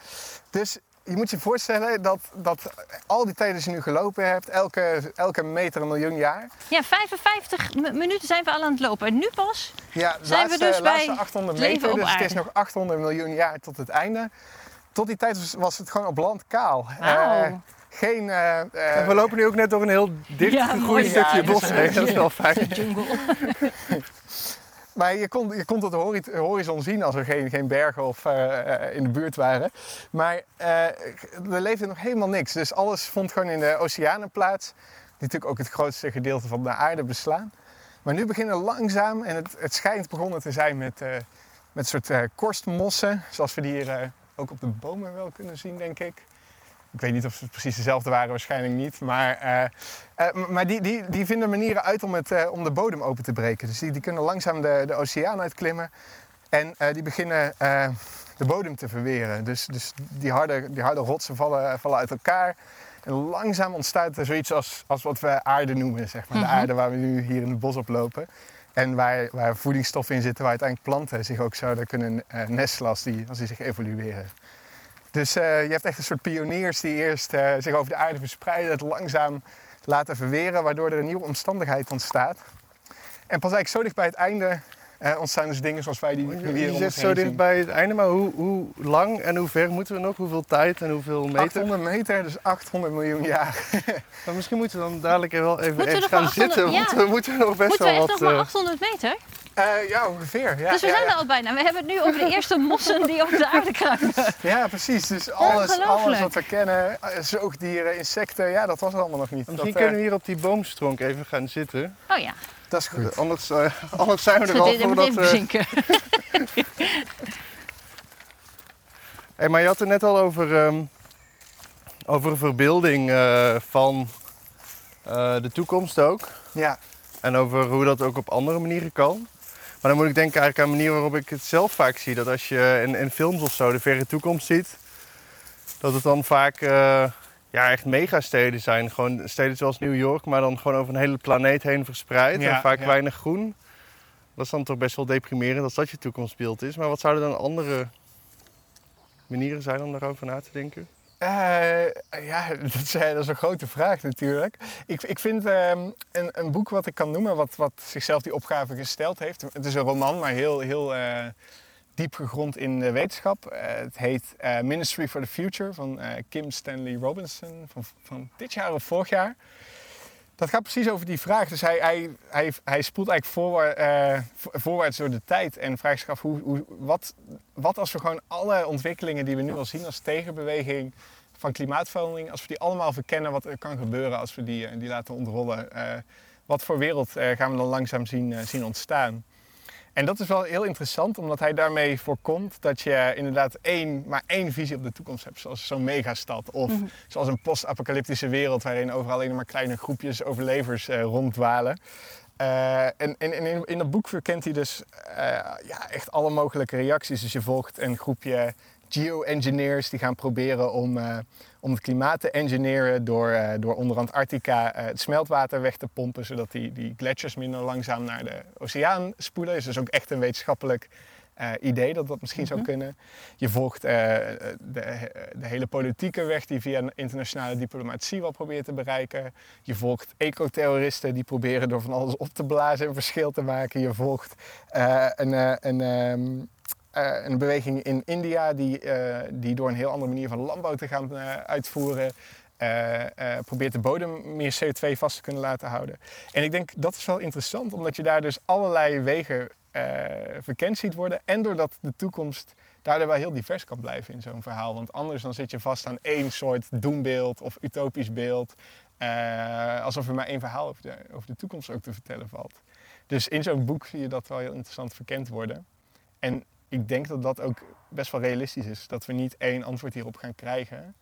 Dus je moet je voorstellen dat, dat al die tijden die je nu gelopen hebt, elke, elke meter een miljoen jaar. Ja, 55 mi- minuten zijn we al aan het lopen. En nu pas? Ja, Zijn we laatste, dus bij laatste 800 leven meter, op dus het is nog 800 miljoen jaar tot het einde. Tot die tijd was, was het gewoon op land kaal. Eh, geen... eh, eh, we lopen nu ook net door een heel dicht Ja, gegroeid stukje Ja, dus- bos heen. Dat is wel fijn. Jungle. [laughs] Maar je kon, je kon tot de hori- horizon zien als er geen, geen bergen of, eh, eh, in de buurt waren. Maar eh, er leefde nog helemaal niks. Dus alles vond gewoon in de oceanen plaats. Die natuurlijk ook het grootste gedeelte van de aarde beslaan. Maar nu beginnen langzaam, en het, het schijnt begonnen te zijn met, met soort korstmossen. Zoals we die hier ook op de bomen wel kunnen zien, denk ik. Ik weet niet of ze precies dezelfde waren, waarschijnlijk niet. Maar, eh, eh, maar die, die, die vinden manieren uit om, het, eh, om de bodem open te breken. Dus die, die kunnen langzaam de, de oceaan uitklimmen. En die beginnen de bodem te verweren. Dus, dus die, harde, die harde rotsen vallen, vallen uit elkaar. En langzaam ontstaat er zoiets als, als wat we aarde noemen. Zeg maar. Mhm. De aarde waar we nu hier in het bos op lopen. En waar, waar voedingsstoffen in zitten waar uiteindelijk planten zich ook zouden kunnen nestelen als die, als die zich evolueren. Dus eh, je hebt echt een soort pioniers die eerst eh, zich over de aarde verspreiden, het langzaam laten verweren, waardoor er een nieuwe omstandigheid ontstaat. En pas eigenlijk zo dicht bij het einde eh, ontstaan dus dingen zoals wij die nu hier Je zit zo dicht zien. bij het einde, maar hoe, hoe lang en hoe ver moeten we nog? Hoeveel tijd en hoeveel meter? 800 meter, dus 800 miljoen jaar. [laughs] Maar misschien moeten we dan dadelijk wel even Moeten we ergens nog gaan maar 800 zitten, want we moeten nog best Moeten we wel echt wat... nog maar eh, 800 meter? Eh, ja, ongeveer. Ja, dus we ja, zijn ja. er al bijna. We hebben het nu over de eerste mossen die op de aarde kruipen. [laughs] Ja, precies. Dus alles, alles wat we kennen, eh, zoogdieren, insecten, ja, dat was er allemaal nog niet. Misschien dat, eh, kunnen we hier op die boomstronk even gaan zitten. Oh ja, dat is goed. Anders, eh, anders zijn we er al voordat... even eh, bezinken. [laughs] Hey, maar je had het net al over, ehm, over een verbeelding eh, van eh, de toekomst ook. Ja, En over hoe dat ook op andere manieren kan. Maar dan moet ik denken eigenlijk aan de manier waarop ik het zelf vaak zie. Dat als je in, in films of zo de verre toekomst ziet, dat het dan vaak eh, ja, echt megasteden zijn. Gewoon steden zoals New York, maar dan gewoon over een hele planeet heen verspreid. Ja, en vaak ja. weinig groen. Dat is dan toch best wel deprimerend als dat je toekomstbeeld is. Maar wat zouden dan andere manieren zijn om daarover na te denken? Eh, ja, [laughs] dat is, dat is een grote vraag natuurlijk. Ik, ik vind ehm, een, een boek wat ik kan noemen, wat, wat zichzelf die opgave gesteld heeft. Het is een roman, maar heel, heel eh, diep gegrond in de wetenschap. Eh, het heet Ministry for the Future van Kim Stanley Robinson van, van dit jaar of vorig jaar. Dat gaat precies over die vraag. Dus hij, hij, hij, hij spoelt eigenlijk voorwaarts, eh, vo- voorwaarts door de tijd en vraagt zich af hoe, hoe, wat, wat als we gewoon alle ontwikkelingen die we nu al zien als tegenbeweging van klimaatverandering, als we die allemaal verkennen wat er kan gebeuren als we die, eh, die laten ontrollen. eh, wat voor wereld eh, gaan we dan langzaam zien, zien ontstaan? En dat is wel heel interessant, omdat hij daarmee voorkomt dat je inderdaad één, maar één visie op de toekomst hebt. Zoals zo'n megastad of Mhm. zoals een post-apocalyptische wereld waarin overal alleen maar kleine groepjes overlevers eh, ronddwalen. En en, en in, in dat boek verkent hij dus ja, echt alle mogelijke reacties. Dus je volgt een groepje geoengineers die gaan proberen om, eh, om het klimaat te engineeren door, eh, door onder Antarctica eh, het smeltwater weg te pompen, zodat die, die gletsjers minder langzaam naar de oceaan spoelen. Dus dat is ook echt een wetenschappelijk idee dat dat misschien zou kunnen. Je volgt de, de hele politieke weg die via internationale diplomatie wel probeert te bereiken. Je volgt ecoterroristen die proberen door van alles op te blazen en verschil te maken. Je volgt een, een, ehm, eh, een beweging in India die, eh, die door een heel andere manier van landbouw te gaan eh, uitvoeren. probeert de bodem meer CO2 vast te kunnen laten houden. En ik denk dat is wel interessant, omdat je daar dus allerlei wegen verkend ziet worden. En doordat de toekomst daardoor wel heel divers kan blijven in zo'n verhaal. Want anders dan zit je vast aan één soort doembeeld of utopisch beeld. alsof er maar één verhaal over de, over de toekomst ook te vertellen valt. Dus in zo'n boek zie je dat wel heel interessant verkend worden. En ik denk dat dat ook best wel realistisch is. Dat we niet één antwoord hierop gaan krijgen.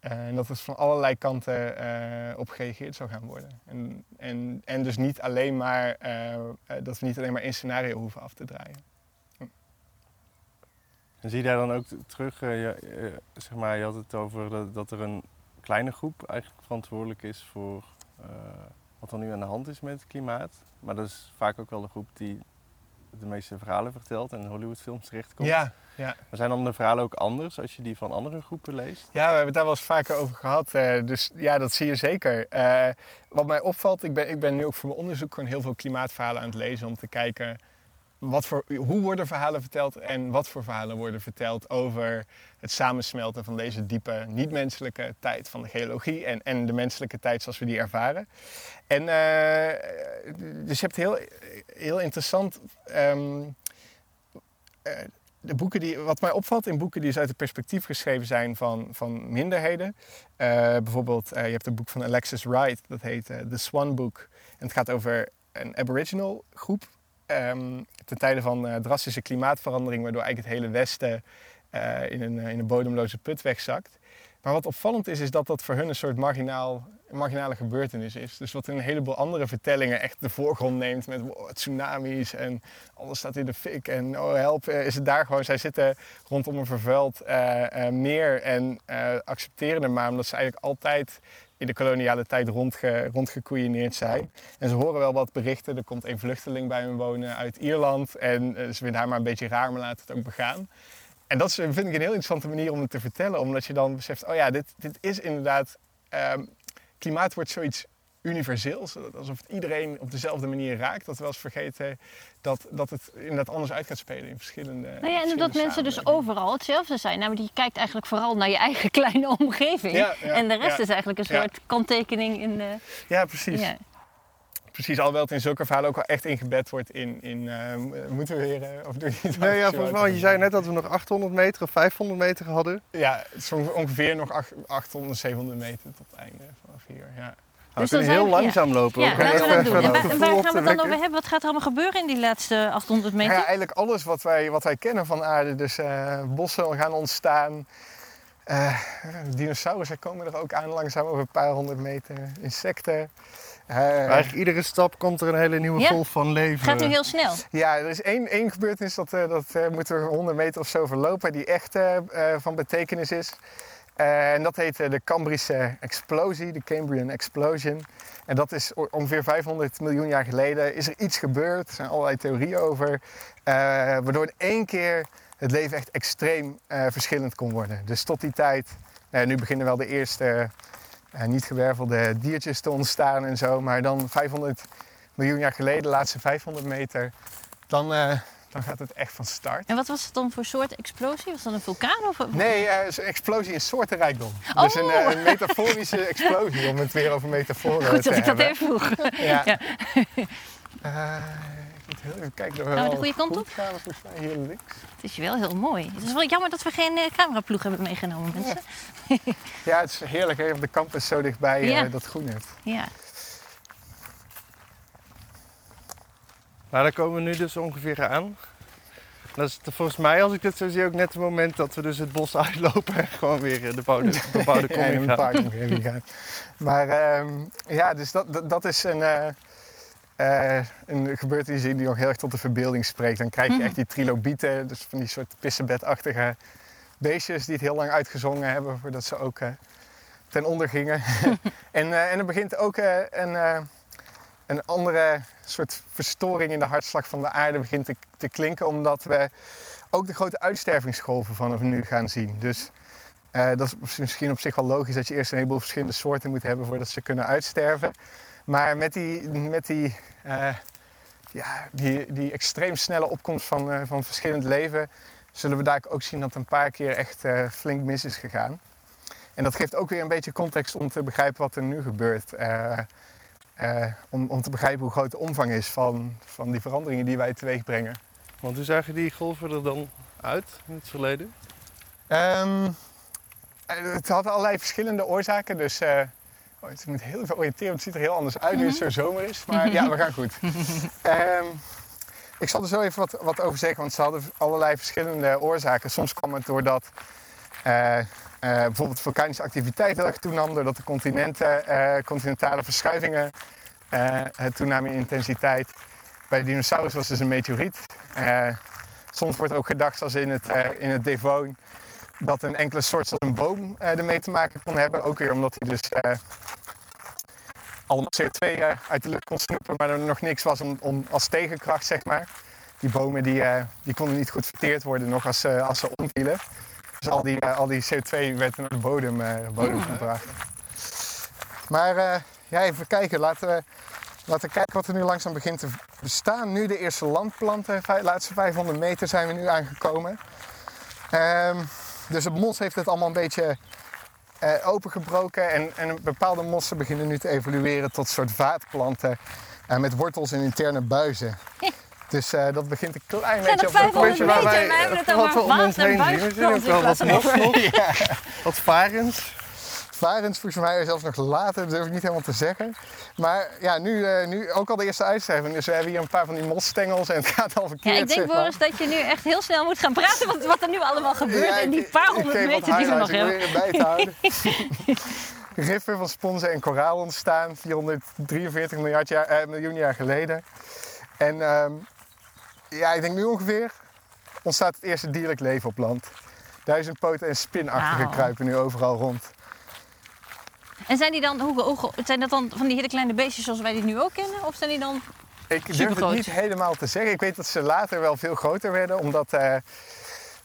Eh, en dat er van allerlei kanten eh, op gereageerd zou gaan worden. En, en, en dus niet alleen maar, eh, dat we niet alleen maar één scenario hoeven af te draaien. En zie je daar dan ook terug, je, zeg maar, je had het over dat, dat er een kleine groep eigenlijk verantwoordelijk is voor wat er nu aan de hand is met het klimaat. Maar dat is vaak ook wel de groep die de meeste verhalen vertelt en in Hollywoodfilms terechtkomt. Ja, ja. Maar zijn dan de verhalen ook anders als je die van andere groepen leest? Ja, we hebben het daar wel eens vaker over gehad. eh, dus ja, dat zie je zeker. Eh, wat mij opvalt, ik ben, ik ben nu ook voor mijn onderzoek gewoon heel veel klimaatverhalen aan het lezen om te kijken wat voor, hoe worden verhalen verteld en wat voor verhalen worden verteld over het samensmelten van deze diepe niet-menselijke tijd van de geologie en, en de menselijke tijd zoals we die ervaren. En eh, dus je hebt heel, heel interessant. ehm, eh, de boeken die, wat mij opvalt in boeken die dus uit het perspectief geschreven zijn van, van minderheden. Eh, bijvoorbeeld, je hebt een boek van Alexis Wright, dat heet The Swan Book. En het gaat over een Aboriginal groep. Ehm, ten tijde van eh, drastische klimaatverandering, waardoor eigenlijk het hele Westen eh, in, een, eh, in een bodemloze put wegzakt. Maar wat opvallend is, is dat dat voor hun een soort marginaal, marginale gebeurtenis is. Dus wat in een heleboel andere vertellingen echt de voorgrond neemt met tsunamis en alles staat in de fik en oh help, is het daar gewoon. Zij zitten rondom een vervuild meer en eh, accepteren het maar omdat ze eigenlijk altijd in de koloniale tijd rondge, rondgekoeieneerd zijn. En ze horen wel wat berichten. Er komt een vluchteling bij hun wonen uit Ierland en eh, ze vinden haar maar een beetje raar, maar laten het ook begaan. En dat is, vind ik een heel interessante manier om het te vertellen. Omdat je dan beseft, oh ja, dit, dit is inderdaad... ehm, klimaat wordt zoiets universeels. Alsof het iedereen op dezelfde manier raakt. Dat we wel eens vergeten dat, dat het inderdaad anders uit gaat spelen in verschillende Nou ja, en verschillende dat mensen dus overal hetzelfde zijn. Nou, die kijkt eigenlijk vooral naar je eigen [laughs] kleine omgeving. Ja, ja, en de rest ja. is eigenlijk een Ja. soort kanttekening in de... Ja, precies. Ja. Precies, alhoewel het in zulke verhalen ook wel echt ingebed wordt in... in eh, moeten we weer... eh, of doe je niet Nee, ja, volgens mij, je zei net dat we nog 800 meter of 500 meter hadden. Ja, het is onge- ongeveer nog ach- 800, 700 meter tot het einde vanaf hier. Ja. Nou, Dus we kunnen heel we- langzaam lopen. Ja, ook. laten we dat doen. En, waar, en gaan we het dan wekken. over hebben? Wat gaat er allemaal gebeuren in die laatste 800 meter? Ja, eigenlijk alles wat wij, wat wij kennen van aarde. Dus eh, bossen gaan ontstaan. Eh dinosaurussen komen er ook aan langzaam over een paar honderd meter. Insecten. Eh, Eigenlijk iedere stap komt er een hele nieuwe Ja. golf van leven. Gaat nu heel snel. ja, er is één, één gebeurtenis, dat, eh, dat eh, moeten we 100 meter of zo verlopen, die echt eh, eh, van betekenis is. En dat heet eh, de Cambrische explosie, de Cambrian Explosion. En dat is ongeveer 500 miljoen jaar geleden is er iets gebeurd. Er zijn allerlei theorieën over. eh, waardoor in één keer het leven echt extreem eh, verschillend kon worden. Dus tot die tijd, nu beginnen wel de eerste niet gewervelde diertjes te ontstaan en zo. Maar dan 500 miljoen jaar geleden, de laatste 500 meter, dan, dan gaat het echt van start. En wat was het dan voor soort explosie? Was dat een vulkaan? Of... Nee, is een explosie in soortenrijkdom. Dus een, Oh! eh, een metaforische explosie, om het weer over metaforen Goed te dat ik dat hebben. even vroeg. Ja. [laughs] Ja. Ik moet heel even kijken. Gaan we de goede kant op? Gaan hier links. Het is wel heel mooi. Het is wel jammer dat we geen eh, cameraploeg hebben meegenomen, mensen. Ja, het is heerlijk hè, de campus zo dichtbij Ja. dat groen hebt. Ja. Nou, daar komen we nu dus ongeveer aan. Dat is volgens mij, als ik dit zo zie, ook net het moment dat we dus het bos [laughs] uitlopen en gewoon weer de bouwde, bebouwde [laughs] Ja, kom in gaan. park gaan. Maar ehm, ja, dus dat, dat, dat is een, eh, een gebeurtenis die nog heel erg tot de verbeelding spreekt. Dan krijg je echt die trilobieten, dus van die soort pissebedachtige beestjes die het heel lang uitgezongen hebben voordat ze ook eh, ten onder gingen. [laughs] en, en er begint ook een, een andere soort verstoring in de hartslag van de aarde begint te, klinken, omdat we ook de grote uitstervingsgolven vanaf nu gaan zien. Dus eh, dat is misschien op zich wel logisch dat je eerst een heleboel verschillende soorten moet hebben voordat ze kunnen uitsterven. Maar met die, met die, eh, ja, die, die extreem snelle opkomst van, eh, van verschillend leven, zullen we daar ook zien dat een paar keer echt flink mis is gegaan. En dat geeft ook weer een beetje context om te begrijpen wat er nu gebeurt. Eh, om, om te begrijpen hoe groot de omvang is van, van die veranderingen die wij teweeg brengen. Want hoe zagen die golven er dan uit in het verleden? Ehm, eh, het had allerlei verschillende oorzaken. Dus eh, oh, het moet heel even oriënteren, want het ziet er heel anders uit nu het zo zomer is. Maar ja, we gaan goed. [laughs] Ehm, ik zal er zo even wat, wat over zeggen, want ze hadden allerlei verschillende oorzaken. Soms kwam het doordat eh, bijvoorbeeld vulkanische activiteit heel erg toenam, doordat de continenten, eh, continentale verschuivingen eh, toenamen in intensiteit. Bij de dinosaurus was dus een meteoriet. Eh, soms wordt ook gedacht, zoals in het, eh, in het Devon, dat een enkele soort zoals een boom eh, ermee te maken kon hebben. Ook weer omdat hij dus eh, allemaal CO2 eh, uit de lucht kon snoepen, maar er nog niks was om, om als tegenkracht, zeg maar. die bomen die, eh, die konden niet goed verteerd worden nog als, ze als ze omvielen. Dus al die, eh, al die CO2 werd naar de bodem, eh, bodem gebracht. Maar eh, ja, even kijken. Laten we, laten we kijken wat er nu langzaam begint te bestaan. Nu de eerste landplanten. De laatste 500 meter zijn we nu aangekomen. Ehm, dus het mos heeft het allemaal een beetje opengebroken. En, en bepaalde mossen beginnen nu te evolueren tot soort vaatplanten. met wortels en interne buizen. [laughs] Dus eh, dat begint een klein Zijn beetje op de 500 Weet je waar wij- het wat we om ons heen zien? We zien ook wel wat mos [laughs] nog. Wat varens. Varens volgens mij zelfs nog later, dat durf ik niet helemaal te zeggen. Maar ja, nu, eh, nu ook al de eerste uitsterving. Dus we hebben hier een paar van die mosstengels en het gaat al verkeerd. Ja, ik denk. Boris dat je nu echt heel snel moet gaan praten wat, wat er nu allemaal gebeurt Ja, in die paar honderd meter die we nog hebben. Ik het bij te houden. [laughs] Riffen van sponsen en koraal ontstaan 443 miljard jaar, eh, miljoen jaar geleden. En ehm, ja, ik denk nu ongeveer ontstaat het eerste dierlijk leven op land. Duizendpoten en spinachtige kruipen nu overal rond. En zijn die dan, hoe, zijn dat dan van die hele kleine beestjes zoals wij die nu ook kennen? Of zijn die dan... Ik durf het niet helemaal te zeggen. Ik weet dat ze later wel veel groter werden, omdat eh,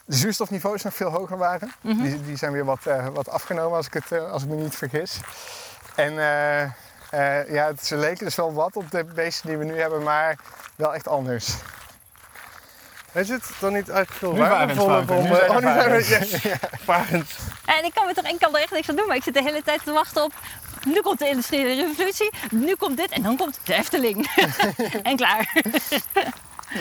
de zuurstofniveaus nog veel hoger waren. Mhm. die, die zijn weer wat, eh, wat afgenomen, als ik, het, eh, als ik me niet vergis. En ja, ze leken dus wel wat op de beesten die we nu hebben, maar wel echt anders. Is het dan niet eigenlijk veel waardevoller om... nu zijn Oh, nu zijn we... varens. Yes, varens. En ik kan me toch één kant er echt niks aan doen, maar ik zit de hele tijd te wachten op... Nu komt de industriële revolutie, nu komt dit en dan komt de Efteling. [laughs] en klaar. [laughs]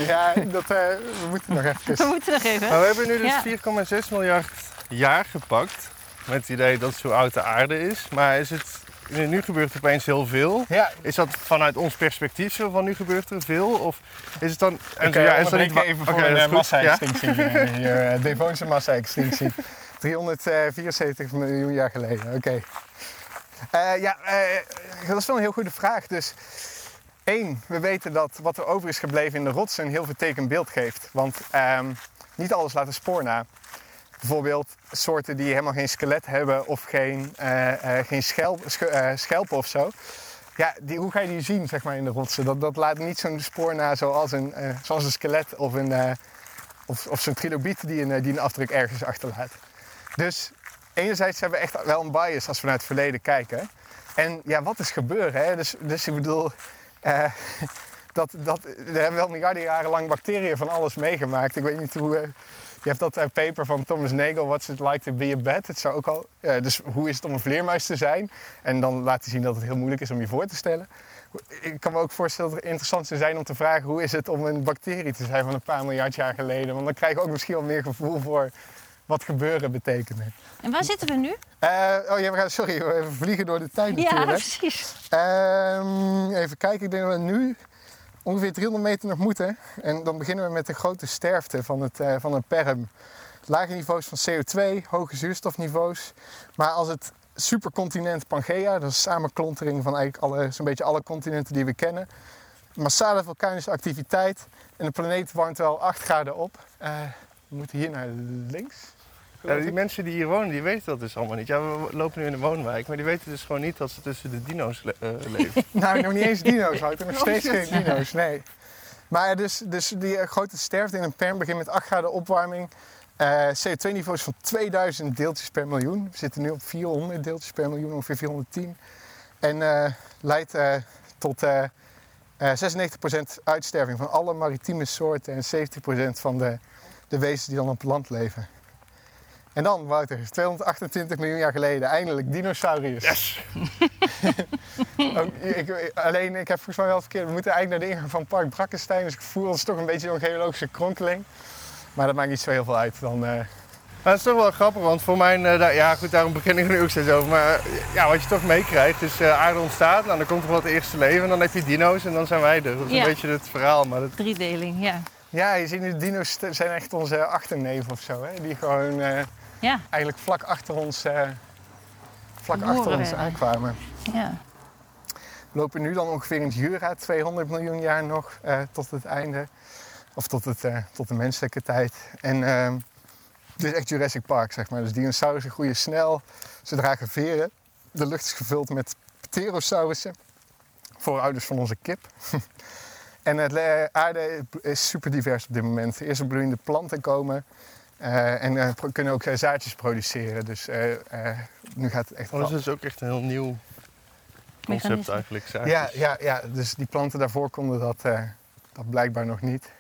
Ja, dat, eh, we moeten nog We even. moeten nog even. Maar we hebben nu Ja. dus 4,6 miljard jaar gepakt. Met het idee dat het zo oud de aarde is. Maar is het... Nu gebeurt er opeens heel veel. Ja, Is dat vanuit ons perspectief zo van nu gebeurt er veel? Of is het dan... en- ja, is dat even wa- even voor dat een eh, massa-extinctie. eh, hier, eh, [laughs] Devonse massa-extinctie. 374 miljoen jaar geleden, oké. Eh, ja, eh, dat is wel een heel goede vraag. Dus één, we weten dat wat er over is gebleven in de rotsen een heel vertekend beeld geeft. Want ehm, niet alles laat een spoor na. Bijvoorbeeld soorten die helemaal geen skelet hebben of geen, eh, eh, geen schelp, sch- eh, schelpen of zo. Ja, die, hoe ga je die zien zeg maar, in de rotsen? Dat, dat laat niet zo'n spoor na zoals een, zoals een skelet of, een, of, of zo'n trilobiet die een, die een afdruk ergens achterlaat. Dus enerzijds hebben we echt wel een bias als we naar het verleden kijken. En ja, wat is gebeuren? Hè? Dus, dus ik bedoel, [laughs] dat, dat, we hebben wel miljarden jaren lang bacteriën van alles meegemaakt. Ik weet niet hoe... je hebt dat paper van Thomas Nagel, What's it like to be a bat? Het zou ook al, dus hoe is het om een vleermuis te zijn? En dan laat hij zien dat het heel moeilijk is om je voor te stellen. Ik kan me ook voorstellen dat het interessant zou zijn om te vragen... hoe is het om een bacterie te zijn van een paar miljard jaar geleden? Want dan krijg je ook misschien wel meer gevoel voor wat gebeuren betekende. En waar zitten we nu? Eh, oh ja, we gaan, sorry, we vliegen door de tijd Ja, natuurlijk. precies. Ehm, even kijken, ik denk dat we nu ongeveer 300 meter nog moeten. En dan beginnen we met de grote sterfte van het, eh, van het perm. Lage niveaus van CO2, hoge zuurstofniveaus. Maar als het supercontinent Pangea, dat is samenklontering van eigenlijk alle, zo'n beetje alle continenten die we kennen. Massale vulkanische activiteit en de planeet warmt wel 8 graden op. Eh, we moeten hier naar links. Ja, die mensen die hier wonen, die weten dat dus allemaal niet. Ja, we lopen nu in een woonwijk, maar die weten dus gewoon niet dat ze tussen de dino's le- eh, leven. [laughs] Nou, nog niet eens dino's, Wouter. [laughs] Nog steeds geen dino's, nee. Maar dus, dus die eh, grote sterfte in een perm begint met 8 graden opwarming. Eh, CO2-niveaus van 2000 deeltjes per miljoen. We zitten nu op 400 deeltjes per miljoen, ongeveer 410. En eh, leidt eh, tot eh eh 96% uitsterving van alle maritieme soorten en 70% van de, de wezens die dan op het land leven. En dan, Wouter, 228 miljoen jaar geleden, eindelijk dinosauriërs. Yes! [laughs] Ook, ik, alleen, ik heb volgens mij wel verkeerd. We moeten eigenlijk naar de ingang van Park Brakkenstein. Dus ik voel ons toch een beetje een geologische kronkeling. Maar dat maakt niet zo heel veel uit. Dan, eh, Maar het is toch wel grappig, want voor mijn... eh, da- ja, goed, daarom begin ik er nu ook steeds over. Maar eh, ja, wat je toch meekrijgt, is eh, aarde ontstaat. Nou, dan komt er wat eerste leven en dan heb je dino's en dan zijn wij er. Dat is Ja. een beetje het verhaal. Maar dat, Driedeling, ja. ja, je ziet nu, dino's zijn echt onze achterneven of zo. Hè? Die gewoon eh, Ja, eigenlijk vlak achter ons, eh, vlak achter ons aankwamen. ja. We lopen nu dan ongeveer in het Jura, 200 miljoen jaar nog eh, tot het einde. Of tot, het, eh, tot de menselijke tijd. En ehm het is echt Jurassic Park, zeg maar. Dus dinosaurussen groeien snel, ze dragen veren. De lucht is gevuld met pterosaurussen, voorouders van onze kip. [laughs] En het aarde is super divers op dit moment. Eerst bloeiende planten komen. Eh, en eh, pro- kunnen ook eh, zaadjes produceren. Dus eh, eh, nu gaat het echt Oh, wel- dat is dus ook echt een heel nieuw concept Mechanisme. eigenlijk. Ja, zaadjes. ja, ja, dus die planten daarvoor konden dat, eh, dat blijkbaar nog niet.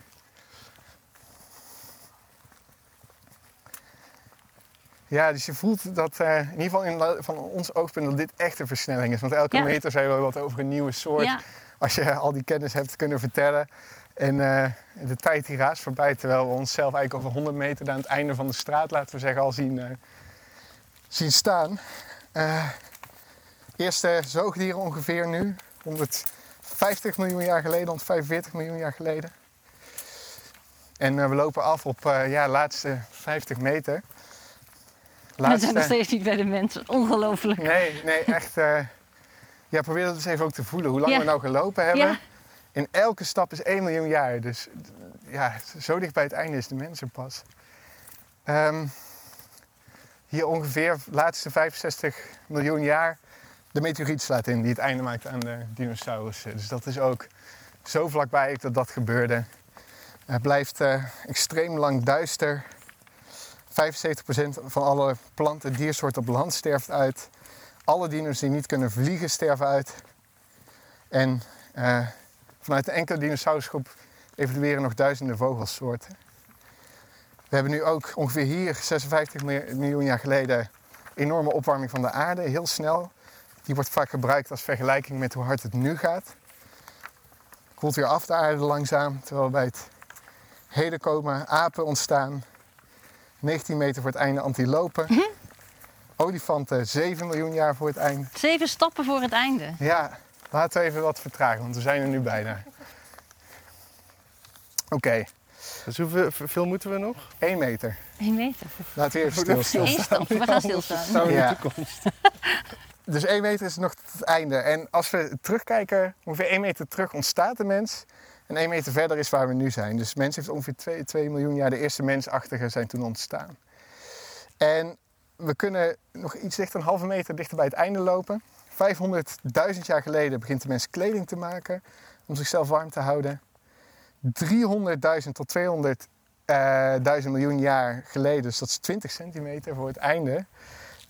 Ja, dus je voelt dat eh, in ieder geval in, van ons oogpunt dat dit echt een versnelling is. Want elke Ja. meter zijn we wat over een nieuwe soort. Ja, Als je al die kennis hebt kunnen vertellen. En eh, de tijd die raast voorbij. Terwijl we onszelf eigenlijk over 100 meter aan het einde van de straat, laten we zeggen, al zien, eh, zien staan. Eh, eerste zoogdieren ongeveer nu. 150 miljoen jaar geleden, 145 miljoen jaar geleden. En we lopen af op ja, laatste 50 meter. we zijn nog steeds niet bij de mensen. Ongelooflijk. Nee, nee, echt. ja, probeer dat eens even ook te voelen. Hoe lang Ja. we nou gelopen hebben. Ja, En elke stap is 1 miljoen jaar. Dus d- ja, zo dicht bij het einde is de mensen pas. Ehm, hier ongeveer de laatste 65 miljoen jaar de meteoriet slaat in die het einde maakt aan de dinosaurussen. Dus dat is ook zo vlakbij dat dat gebeurde. Het blijft eh, extreem lang duister. 75% van alle planten, diersoorten op land sterft uit. Alle dino's die niet kunnen vliegen sterven uit. En eh, vanuit de enkele dinosaurusgroep evolueren nog duizenden vogelsoorten. We hebben nu ook ongeveer hier 56 miljoen- jaar geleden enorme opwarming van de aarde, heel snel. Die wordt vaak gebruikt als vergelijking met hoe hard het nu gaat. Koelt weer af de aarde langzaam, terwijl bij het heden komen apen ontstaan. 19 meter voor het einde antilopen. Olifanten 7 miljoen jaar voor het einde. zeven stappen voor het einde. Ja, laten we even wat vertragen, want we zijn er nu bijna. Oké, Dus hoeveel veel moeten we nog? 1 meter. Eén meter. Laten we even stilstaan. Eén stap. We gaan stilstaan. Zo in Ja. de toekomst. [laughs] Dus 1 meter is nog het einde. En als we terugkijken, ongeveer 1 meter terug ontstaat de mens. En 1 meter verder is waar we nu zijn. Dus mens heeft ongeveer 2, 2 miljoen jaar, de eerste mensachtigen zijn toen ontstaan. En we kunnen nog iets dichter, een halve meter dichter bij het einde lopen. 500.000 jaar geleden begint de mens kleding te maken om zichzelf warm te houden. 300.000 tot 200.000 miljoen jaar geleden, dus dat is 20 centimeter voor het einde,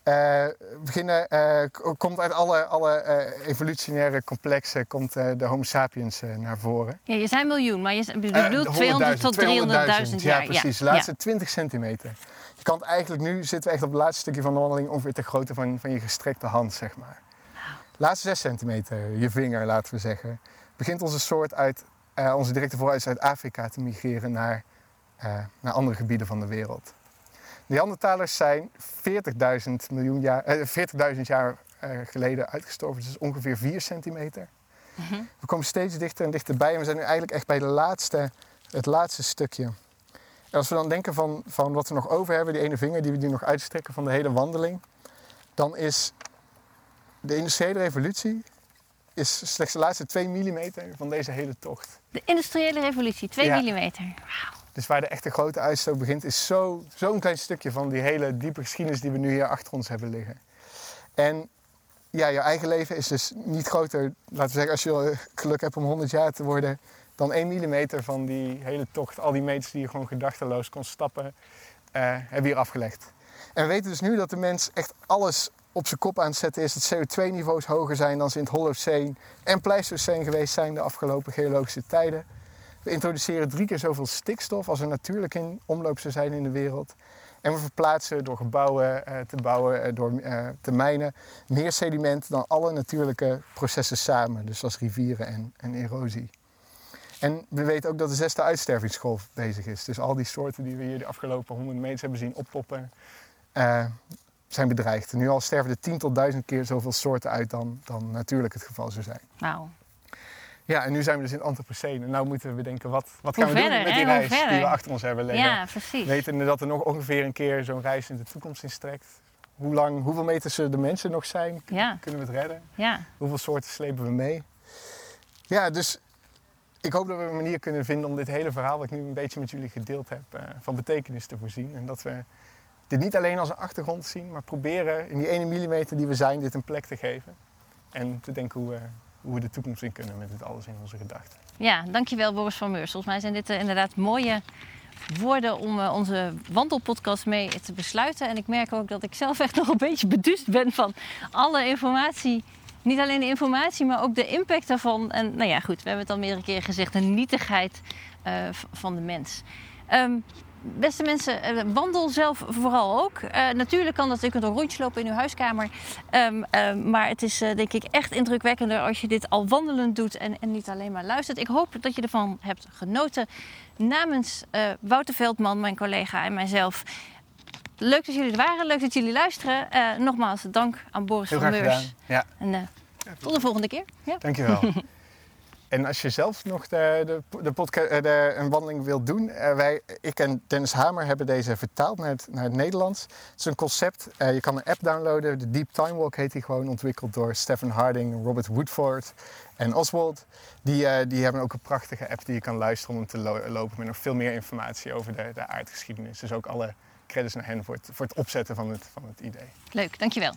eh, beginnen, eh, komt uit alle, alle eh, evolutionaire complexen komt, eh, de Homo sapiens eh, naar voren. Ja, je zei miljoen, maar je Eh, bedoelt 200 tot 300.000 jaar. Ja, precies. De Ja. laatste 20 centimeter. Je kan het eigenlijk nu, zitten we echt op het laatste stukje van de wandeling, ongeveer ter grootte van, van je gestrekte hand, zeg maar. Laatste 6 centimeter, je vinger, laten we zeggen. Begint onze soort uit, eh, onze directe vooruit uit Afrika te migreren naar, eh, naar andere gebieden van de wereld. Neandertalers zijn 40.000 miljoen jaar, eh, 40.000 jaar eh, geleden uitgestorven, dus ongeveer 4 centimeter. Mhm. We komen steeds dichter en dichterbij en we zijn nu eigenlijk echt bij de laatste, het laatste stukje. En als we dan denken van, van wat we nog over hebben, die ene vinger die we nu nog uitstrekken van de hele wandeling, dan is de industriële revolutie is slechts de laatste 2 mm van deze hele tocht. De industriële revolutie, 2 Ja. millimeter. Dus waar de echte grote uitstoot begint, is zo- zo'n klein stukje van die hele diepe geschiedenis die we nu hier achter ons hebben liggen. En ja, jouw eigen leven is dus niet groter, laten we zeggen, als je geluk hebt om 100 jaar te worden, dan 1 millimeter van die hele tocht. Al die meters die je gewoon gedachteloos kon stappen, eh, hebben we hier afgelegd. En we weten dus nu dat de mens echt alles op zijn kop aan het zetten is. Dat CO2-niveaus hoger zijn dan ze in het Holocene en Pleistocene geweest zijn de afgelopen geologische tijden. We introduceren drie keer zoveel stikstof als er natuurlijk in omloop zou zijn in de wereld. En we verplaatsen door gebouwen eh, te bouwen, eh, door eh, te mijnen, meer sediment dan alle natuurlijke processen samen. Dus zoals rivieren en, en erosie. En we weten ook dat de zesde uitstervingsgolf bezig is. Dus al die soorten die we hier de afgelopen 100 meters hebben zien oppoppen, zijn bedreigd. En nu al sterven er 10 tot 1000 keer zoveel soorten uit dan, dan natuurlijk het geval zou zijn. Wauw. Ja, en nu zijn we dus in het Anthropocene. En nu moeten we bedenken, wat, wat Hoe gaan we verder, doen met die reis die we achter ons hebben liggen. Ja, precies. Wetende dat er nog ongeveer een keer zo'n reis in de toekomst instrekt. Hoe lang, hoeveel meters zullen de mensen nog zijn? Ja, Kunnen we het redden? ja. Hoeveel soorten slepen we mee? Ja, dus ik hoop dat we een manier kunnen vinden om dit hele verhaal... wat ik nu een beetje met jullie gedeeld heb, eh, van betekenis te voorzien. En dat we dit niet alleen als een achtergrond zien... maar proberen in die ene millimeter die we zijn dit een plek te geven. En te denken hoe we, hoe hoe we de toekomst in kunnen met dit alles in onze gedachten. Ja, dankjewel Boris van Meurs. Volgens mij zijn dit eh, inderdaad mooie woorden om eh, onze wandelpodcast mee te besluiten. En ik merk ook dat ik zelf echt [laughs] nog een beetje beduust ben van alle informatie. Niet alleen de informatie, maar ook de impact daarvan. En nou ja, goed, we hebben het al meerdere keren gezegd, de nietigheid eh, van de mens. Ehm, beste mensen, eh, wandel zelf vooral ook. Eh, natuurlijk kan dat, je kunt een rondje lopen in uw huiskamer. Ehm, ehm, maar het is eh, denk ik echt indrukwekkender als je dit al wandelend doet en, en niet alleen maar luistert. Ik hoop dat je ervan hebt genoten. Namens Wouter Veldman, mijn collega en mijzelf. Leuk dat jullie er waren, leuk dat jullie luisteren. Nogmaals dank aan Boris Heel van Meurs. Ja, En tot de volgende keer. Ja. dankjewel. [laughs] en als je zelf nog de, de, de podca- eh, de, een wandeling wilt doen, eh, wij, ik en Dennis Hamer hebben deze vertaald naar het, naar het Nederlands. Het is een concept, eh, je kan een app downloaden, de Deep Time Walk heet die gewoon, ontwikkeld door Stephen Harding, Robert Woodford en Oswald. Die, die hebben ook een prachtige app die je kan luisteren om te lo- lopen met nog veel meer informatie over de, de aardgeschiedenis. Dus ook alle credits naar hen voor het, voor het opzetten van het, van het idee. Leuk, dankjewel.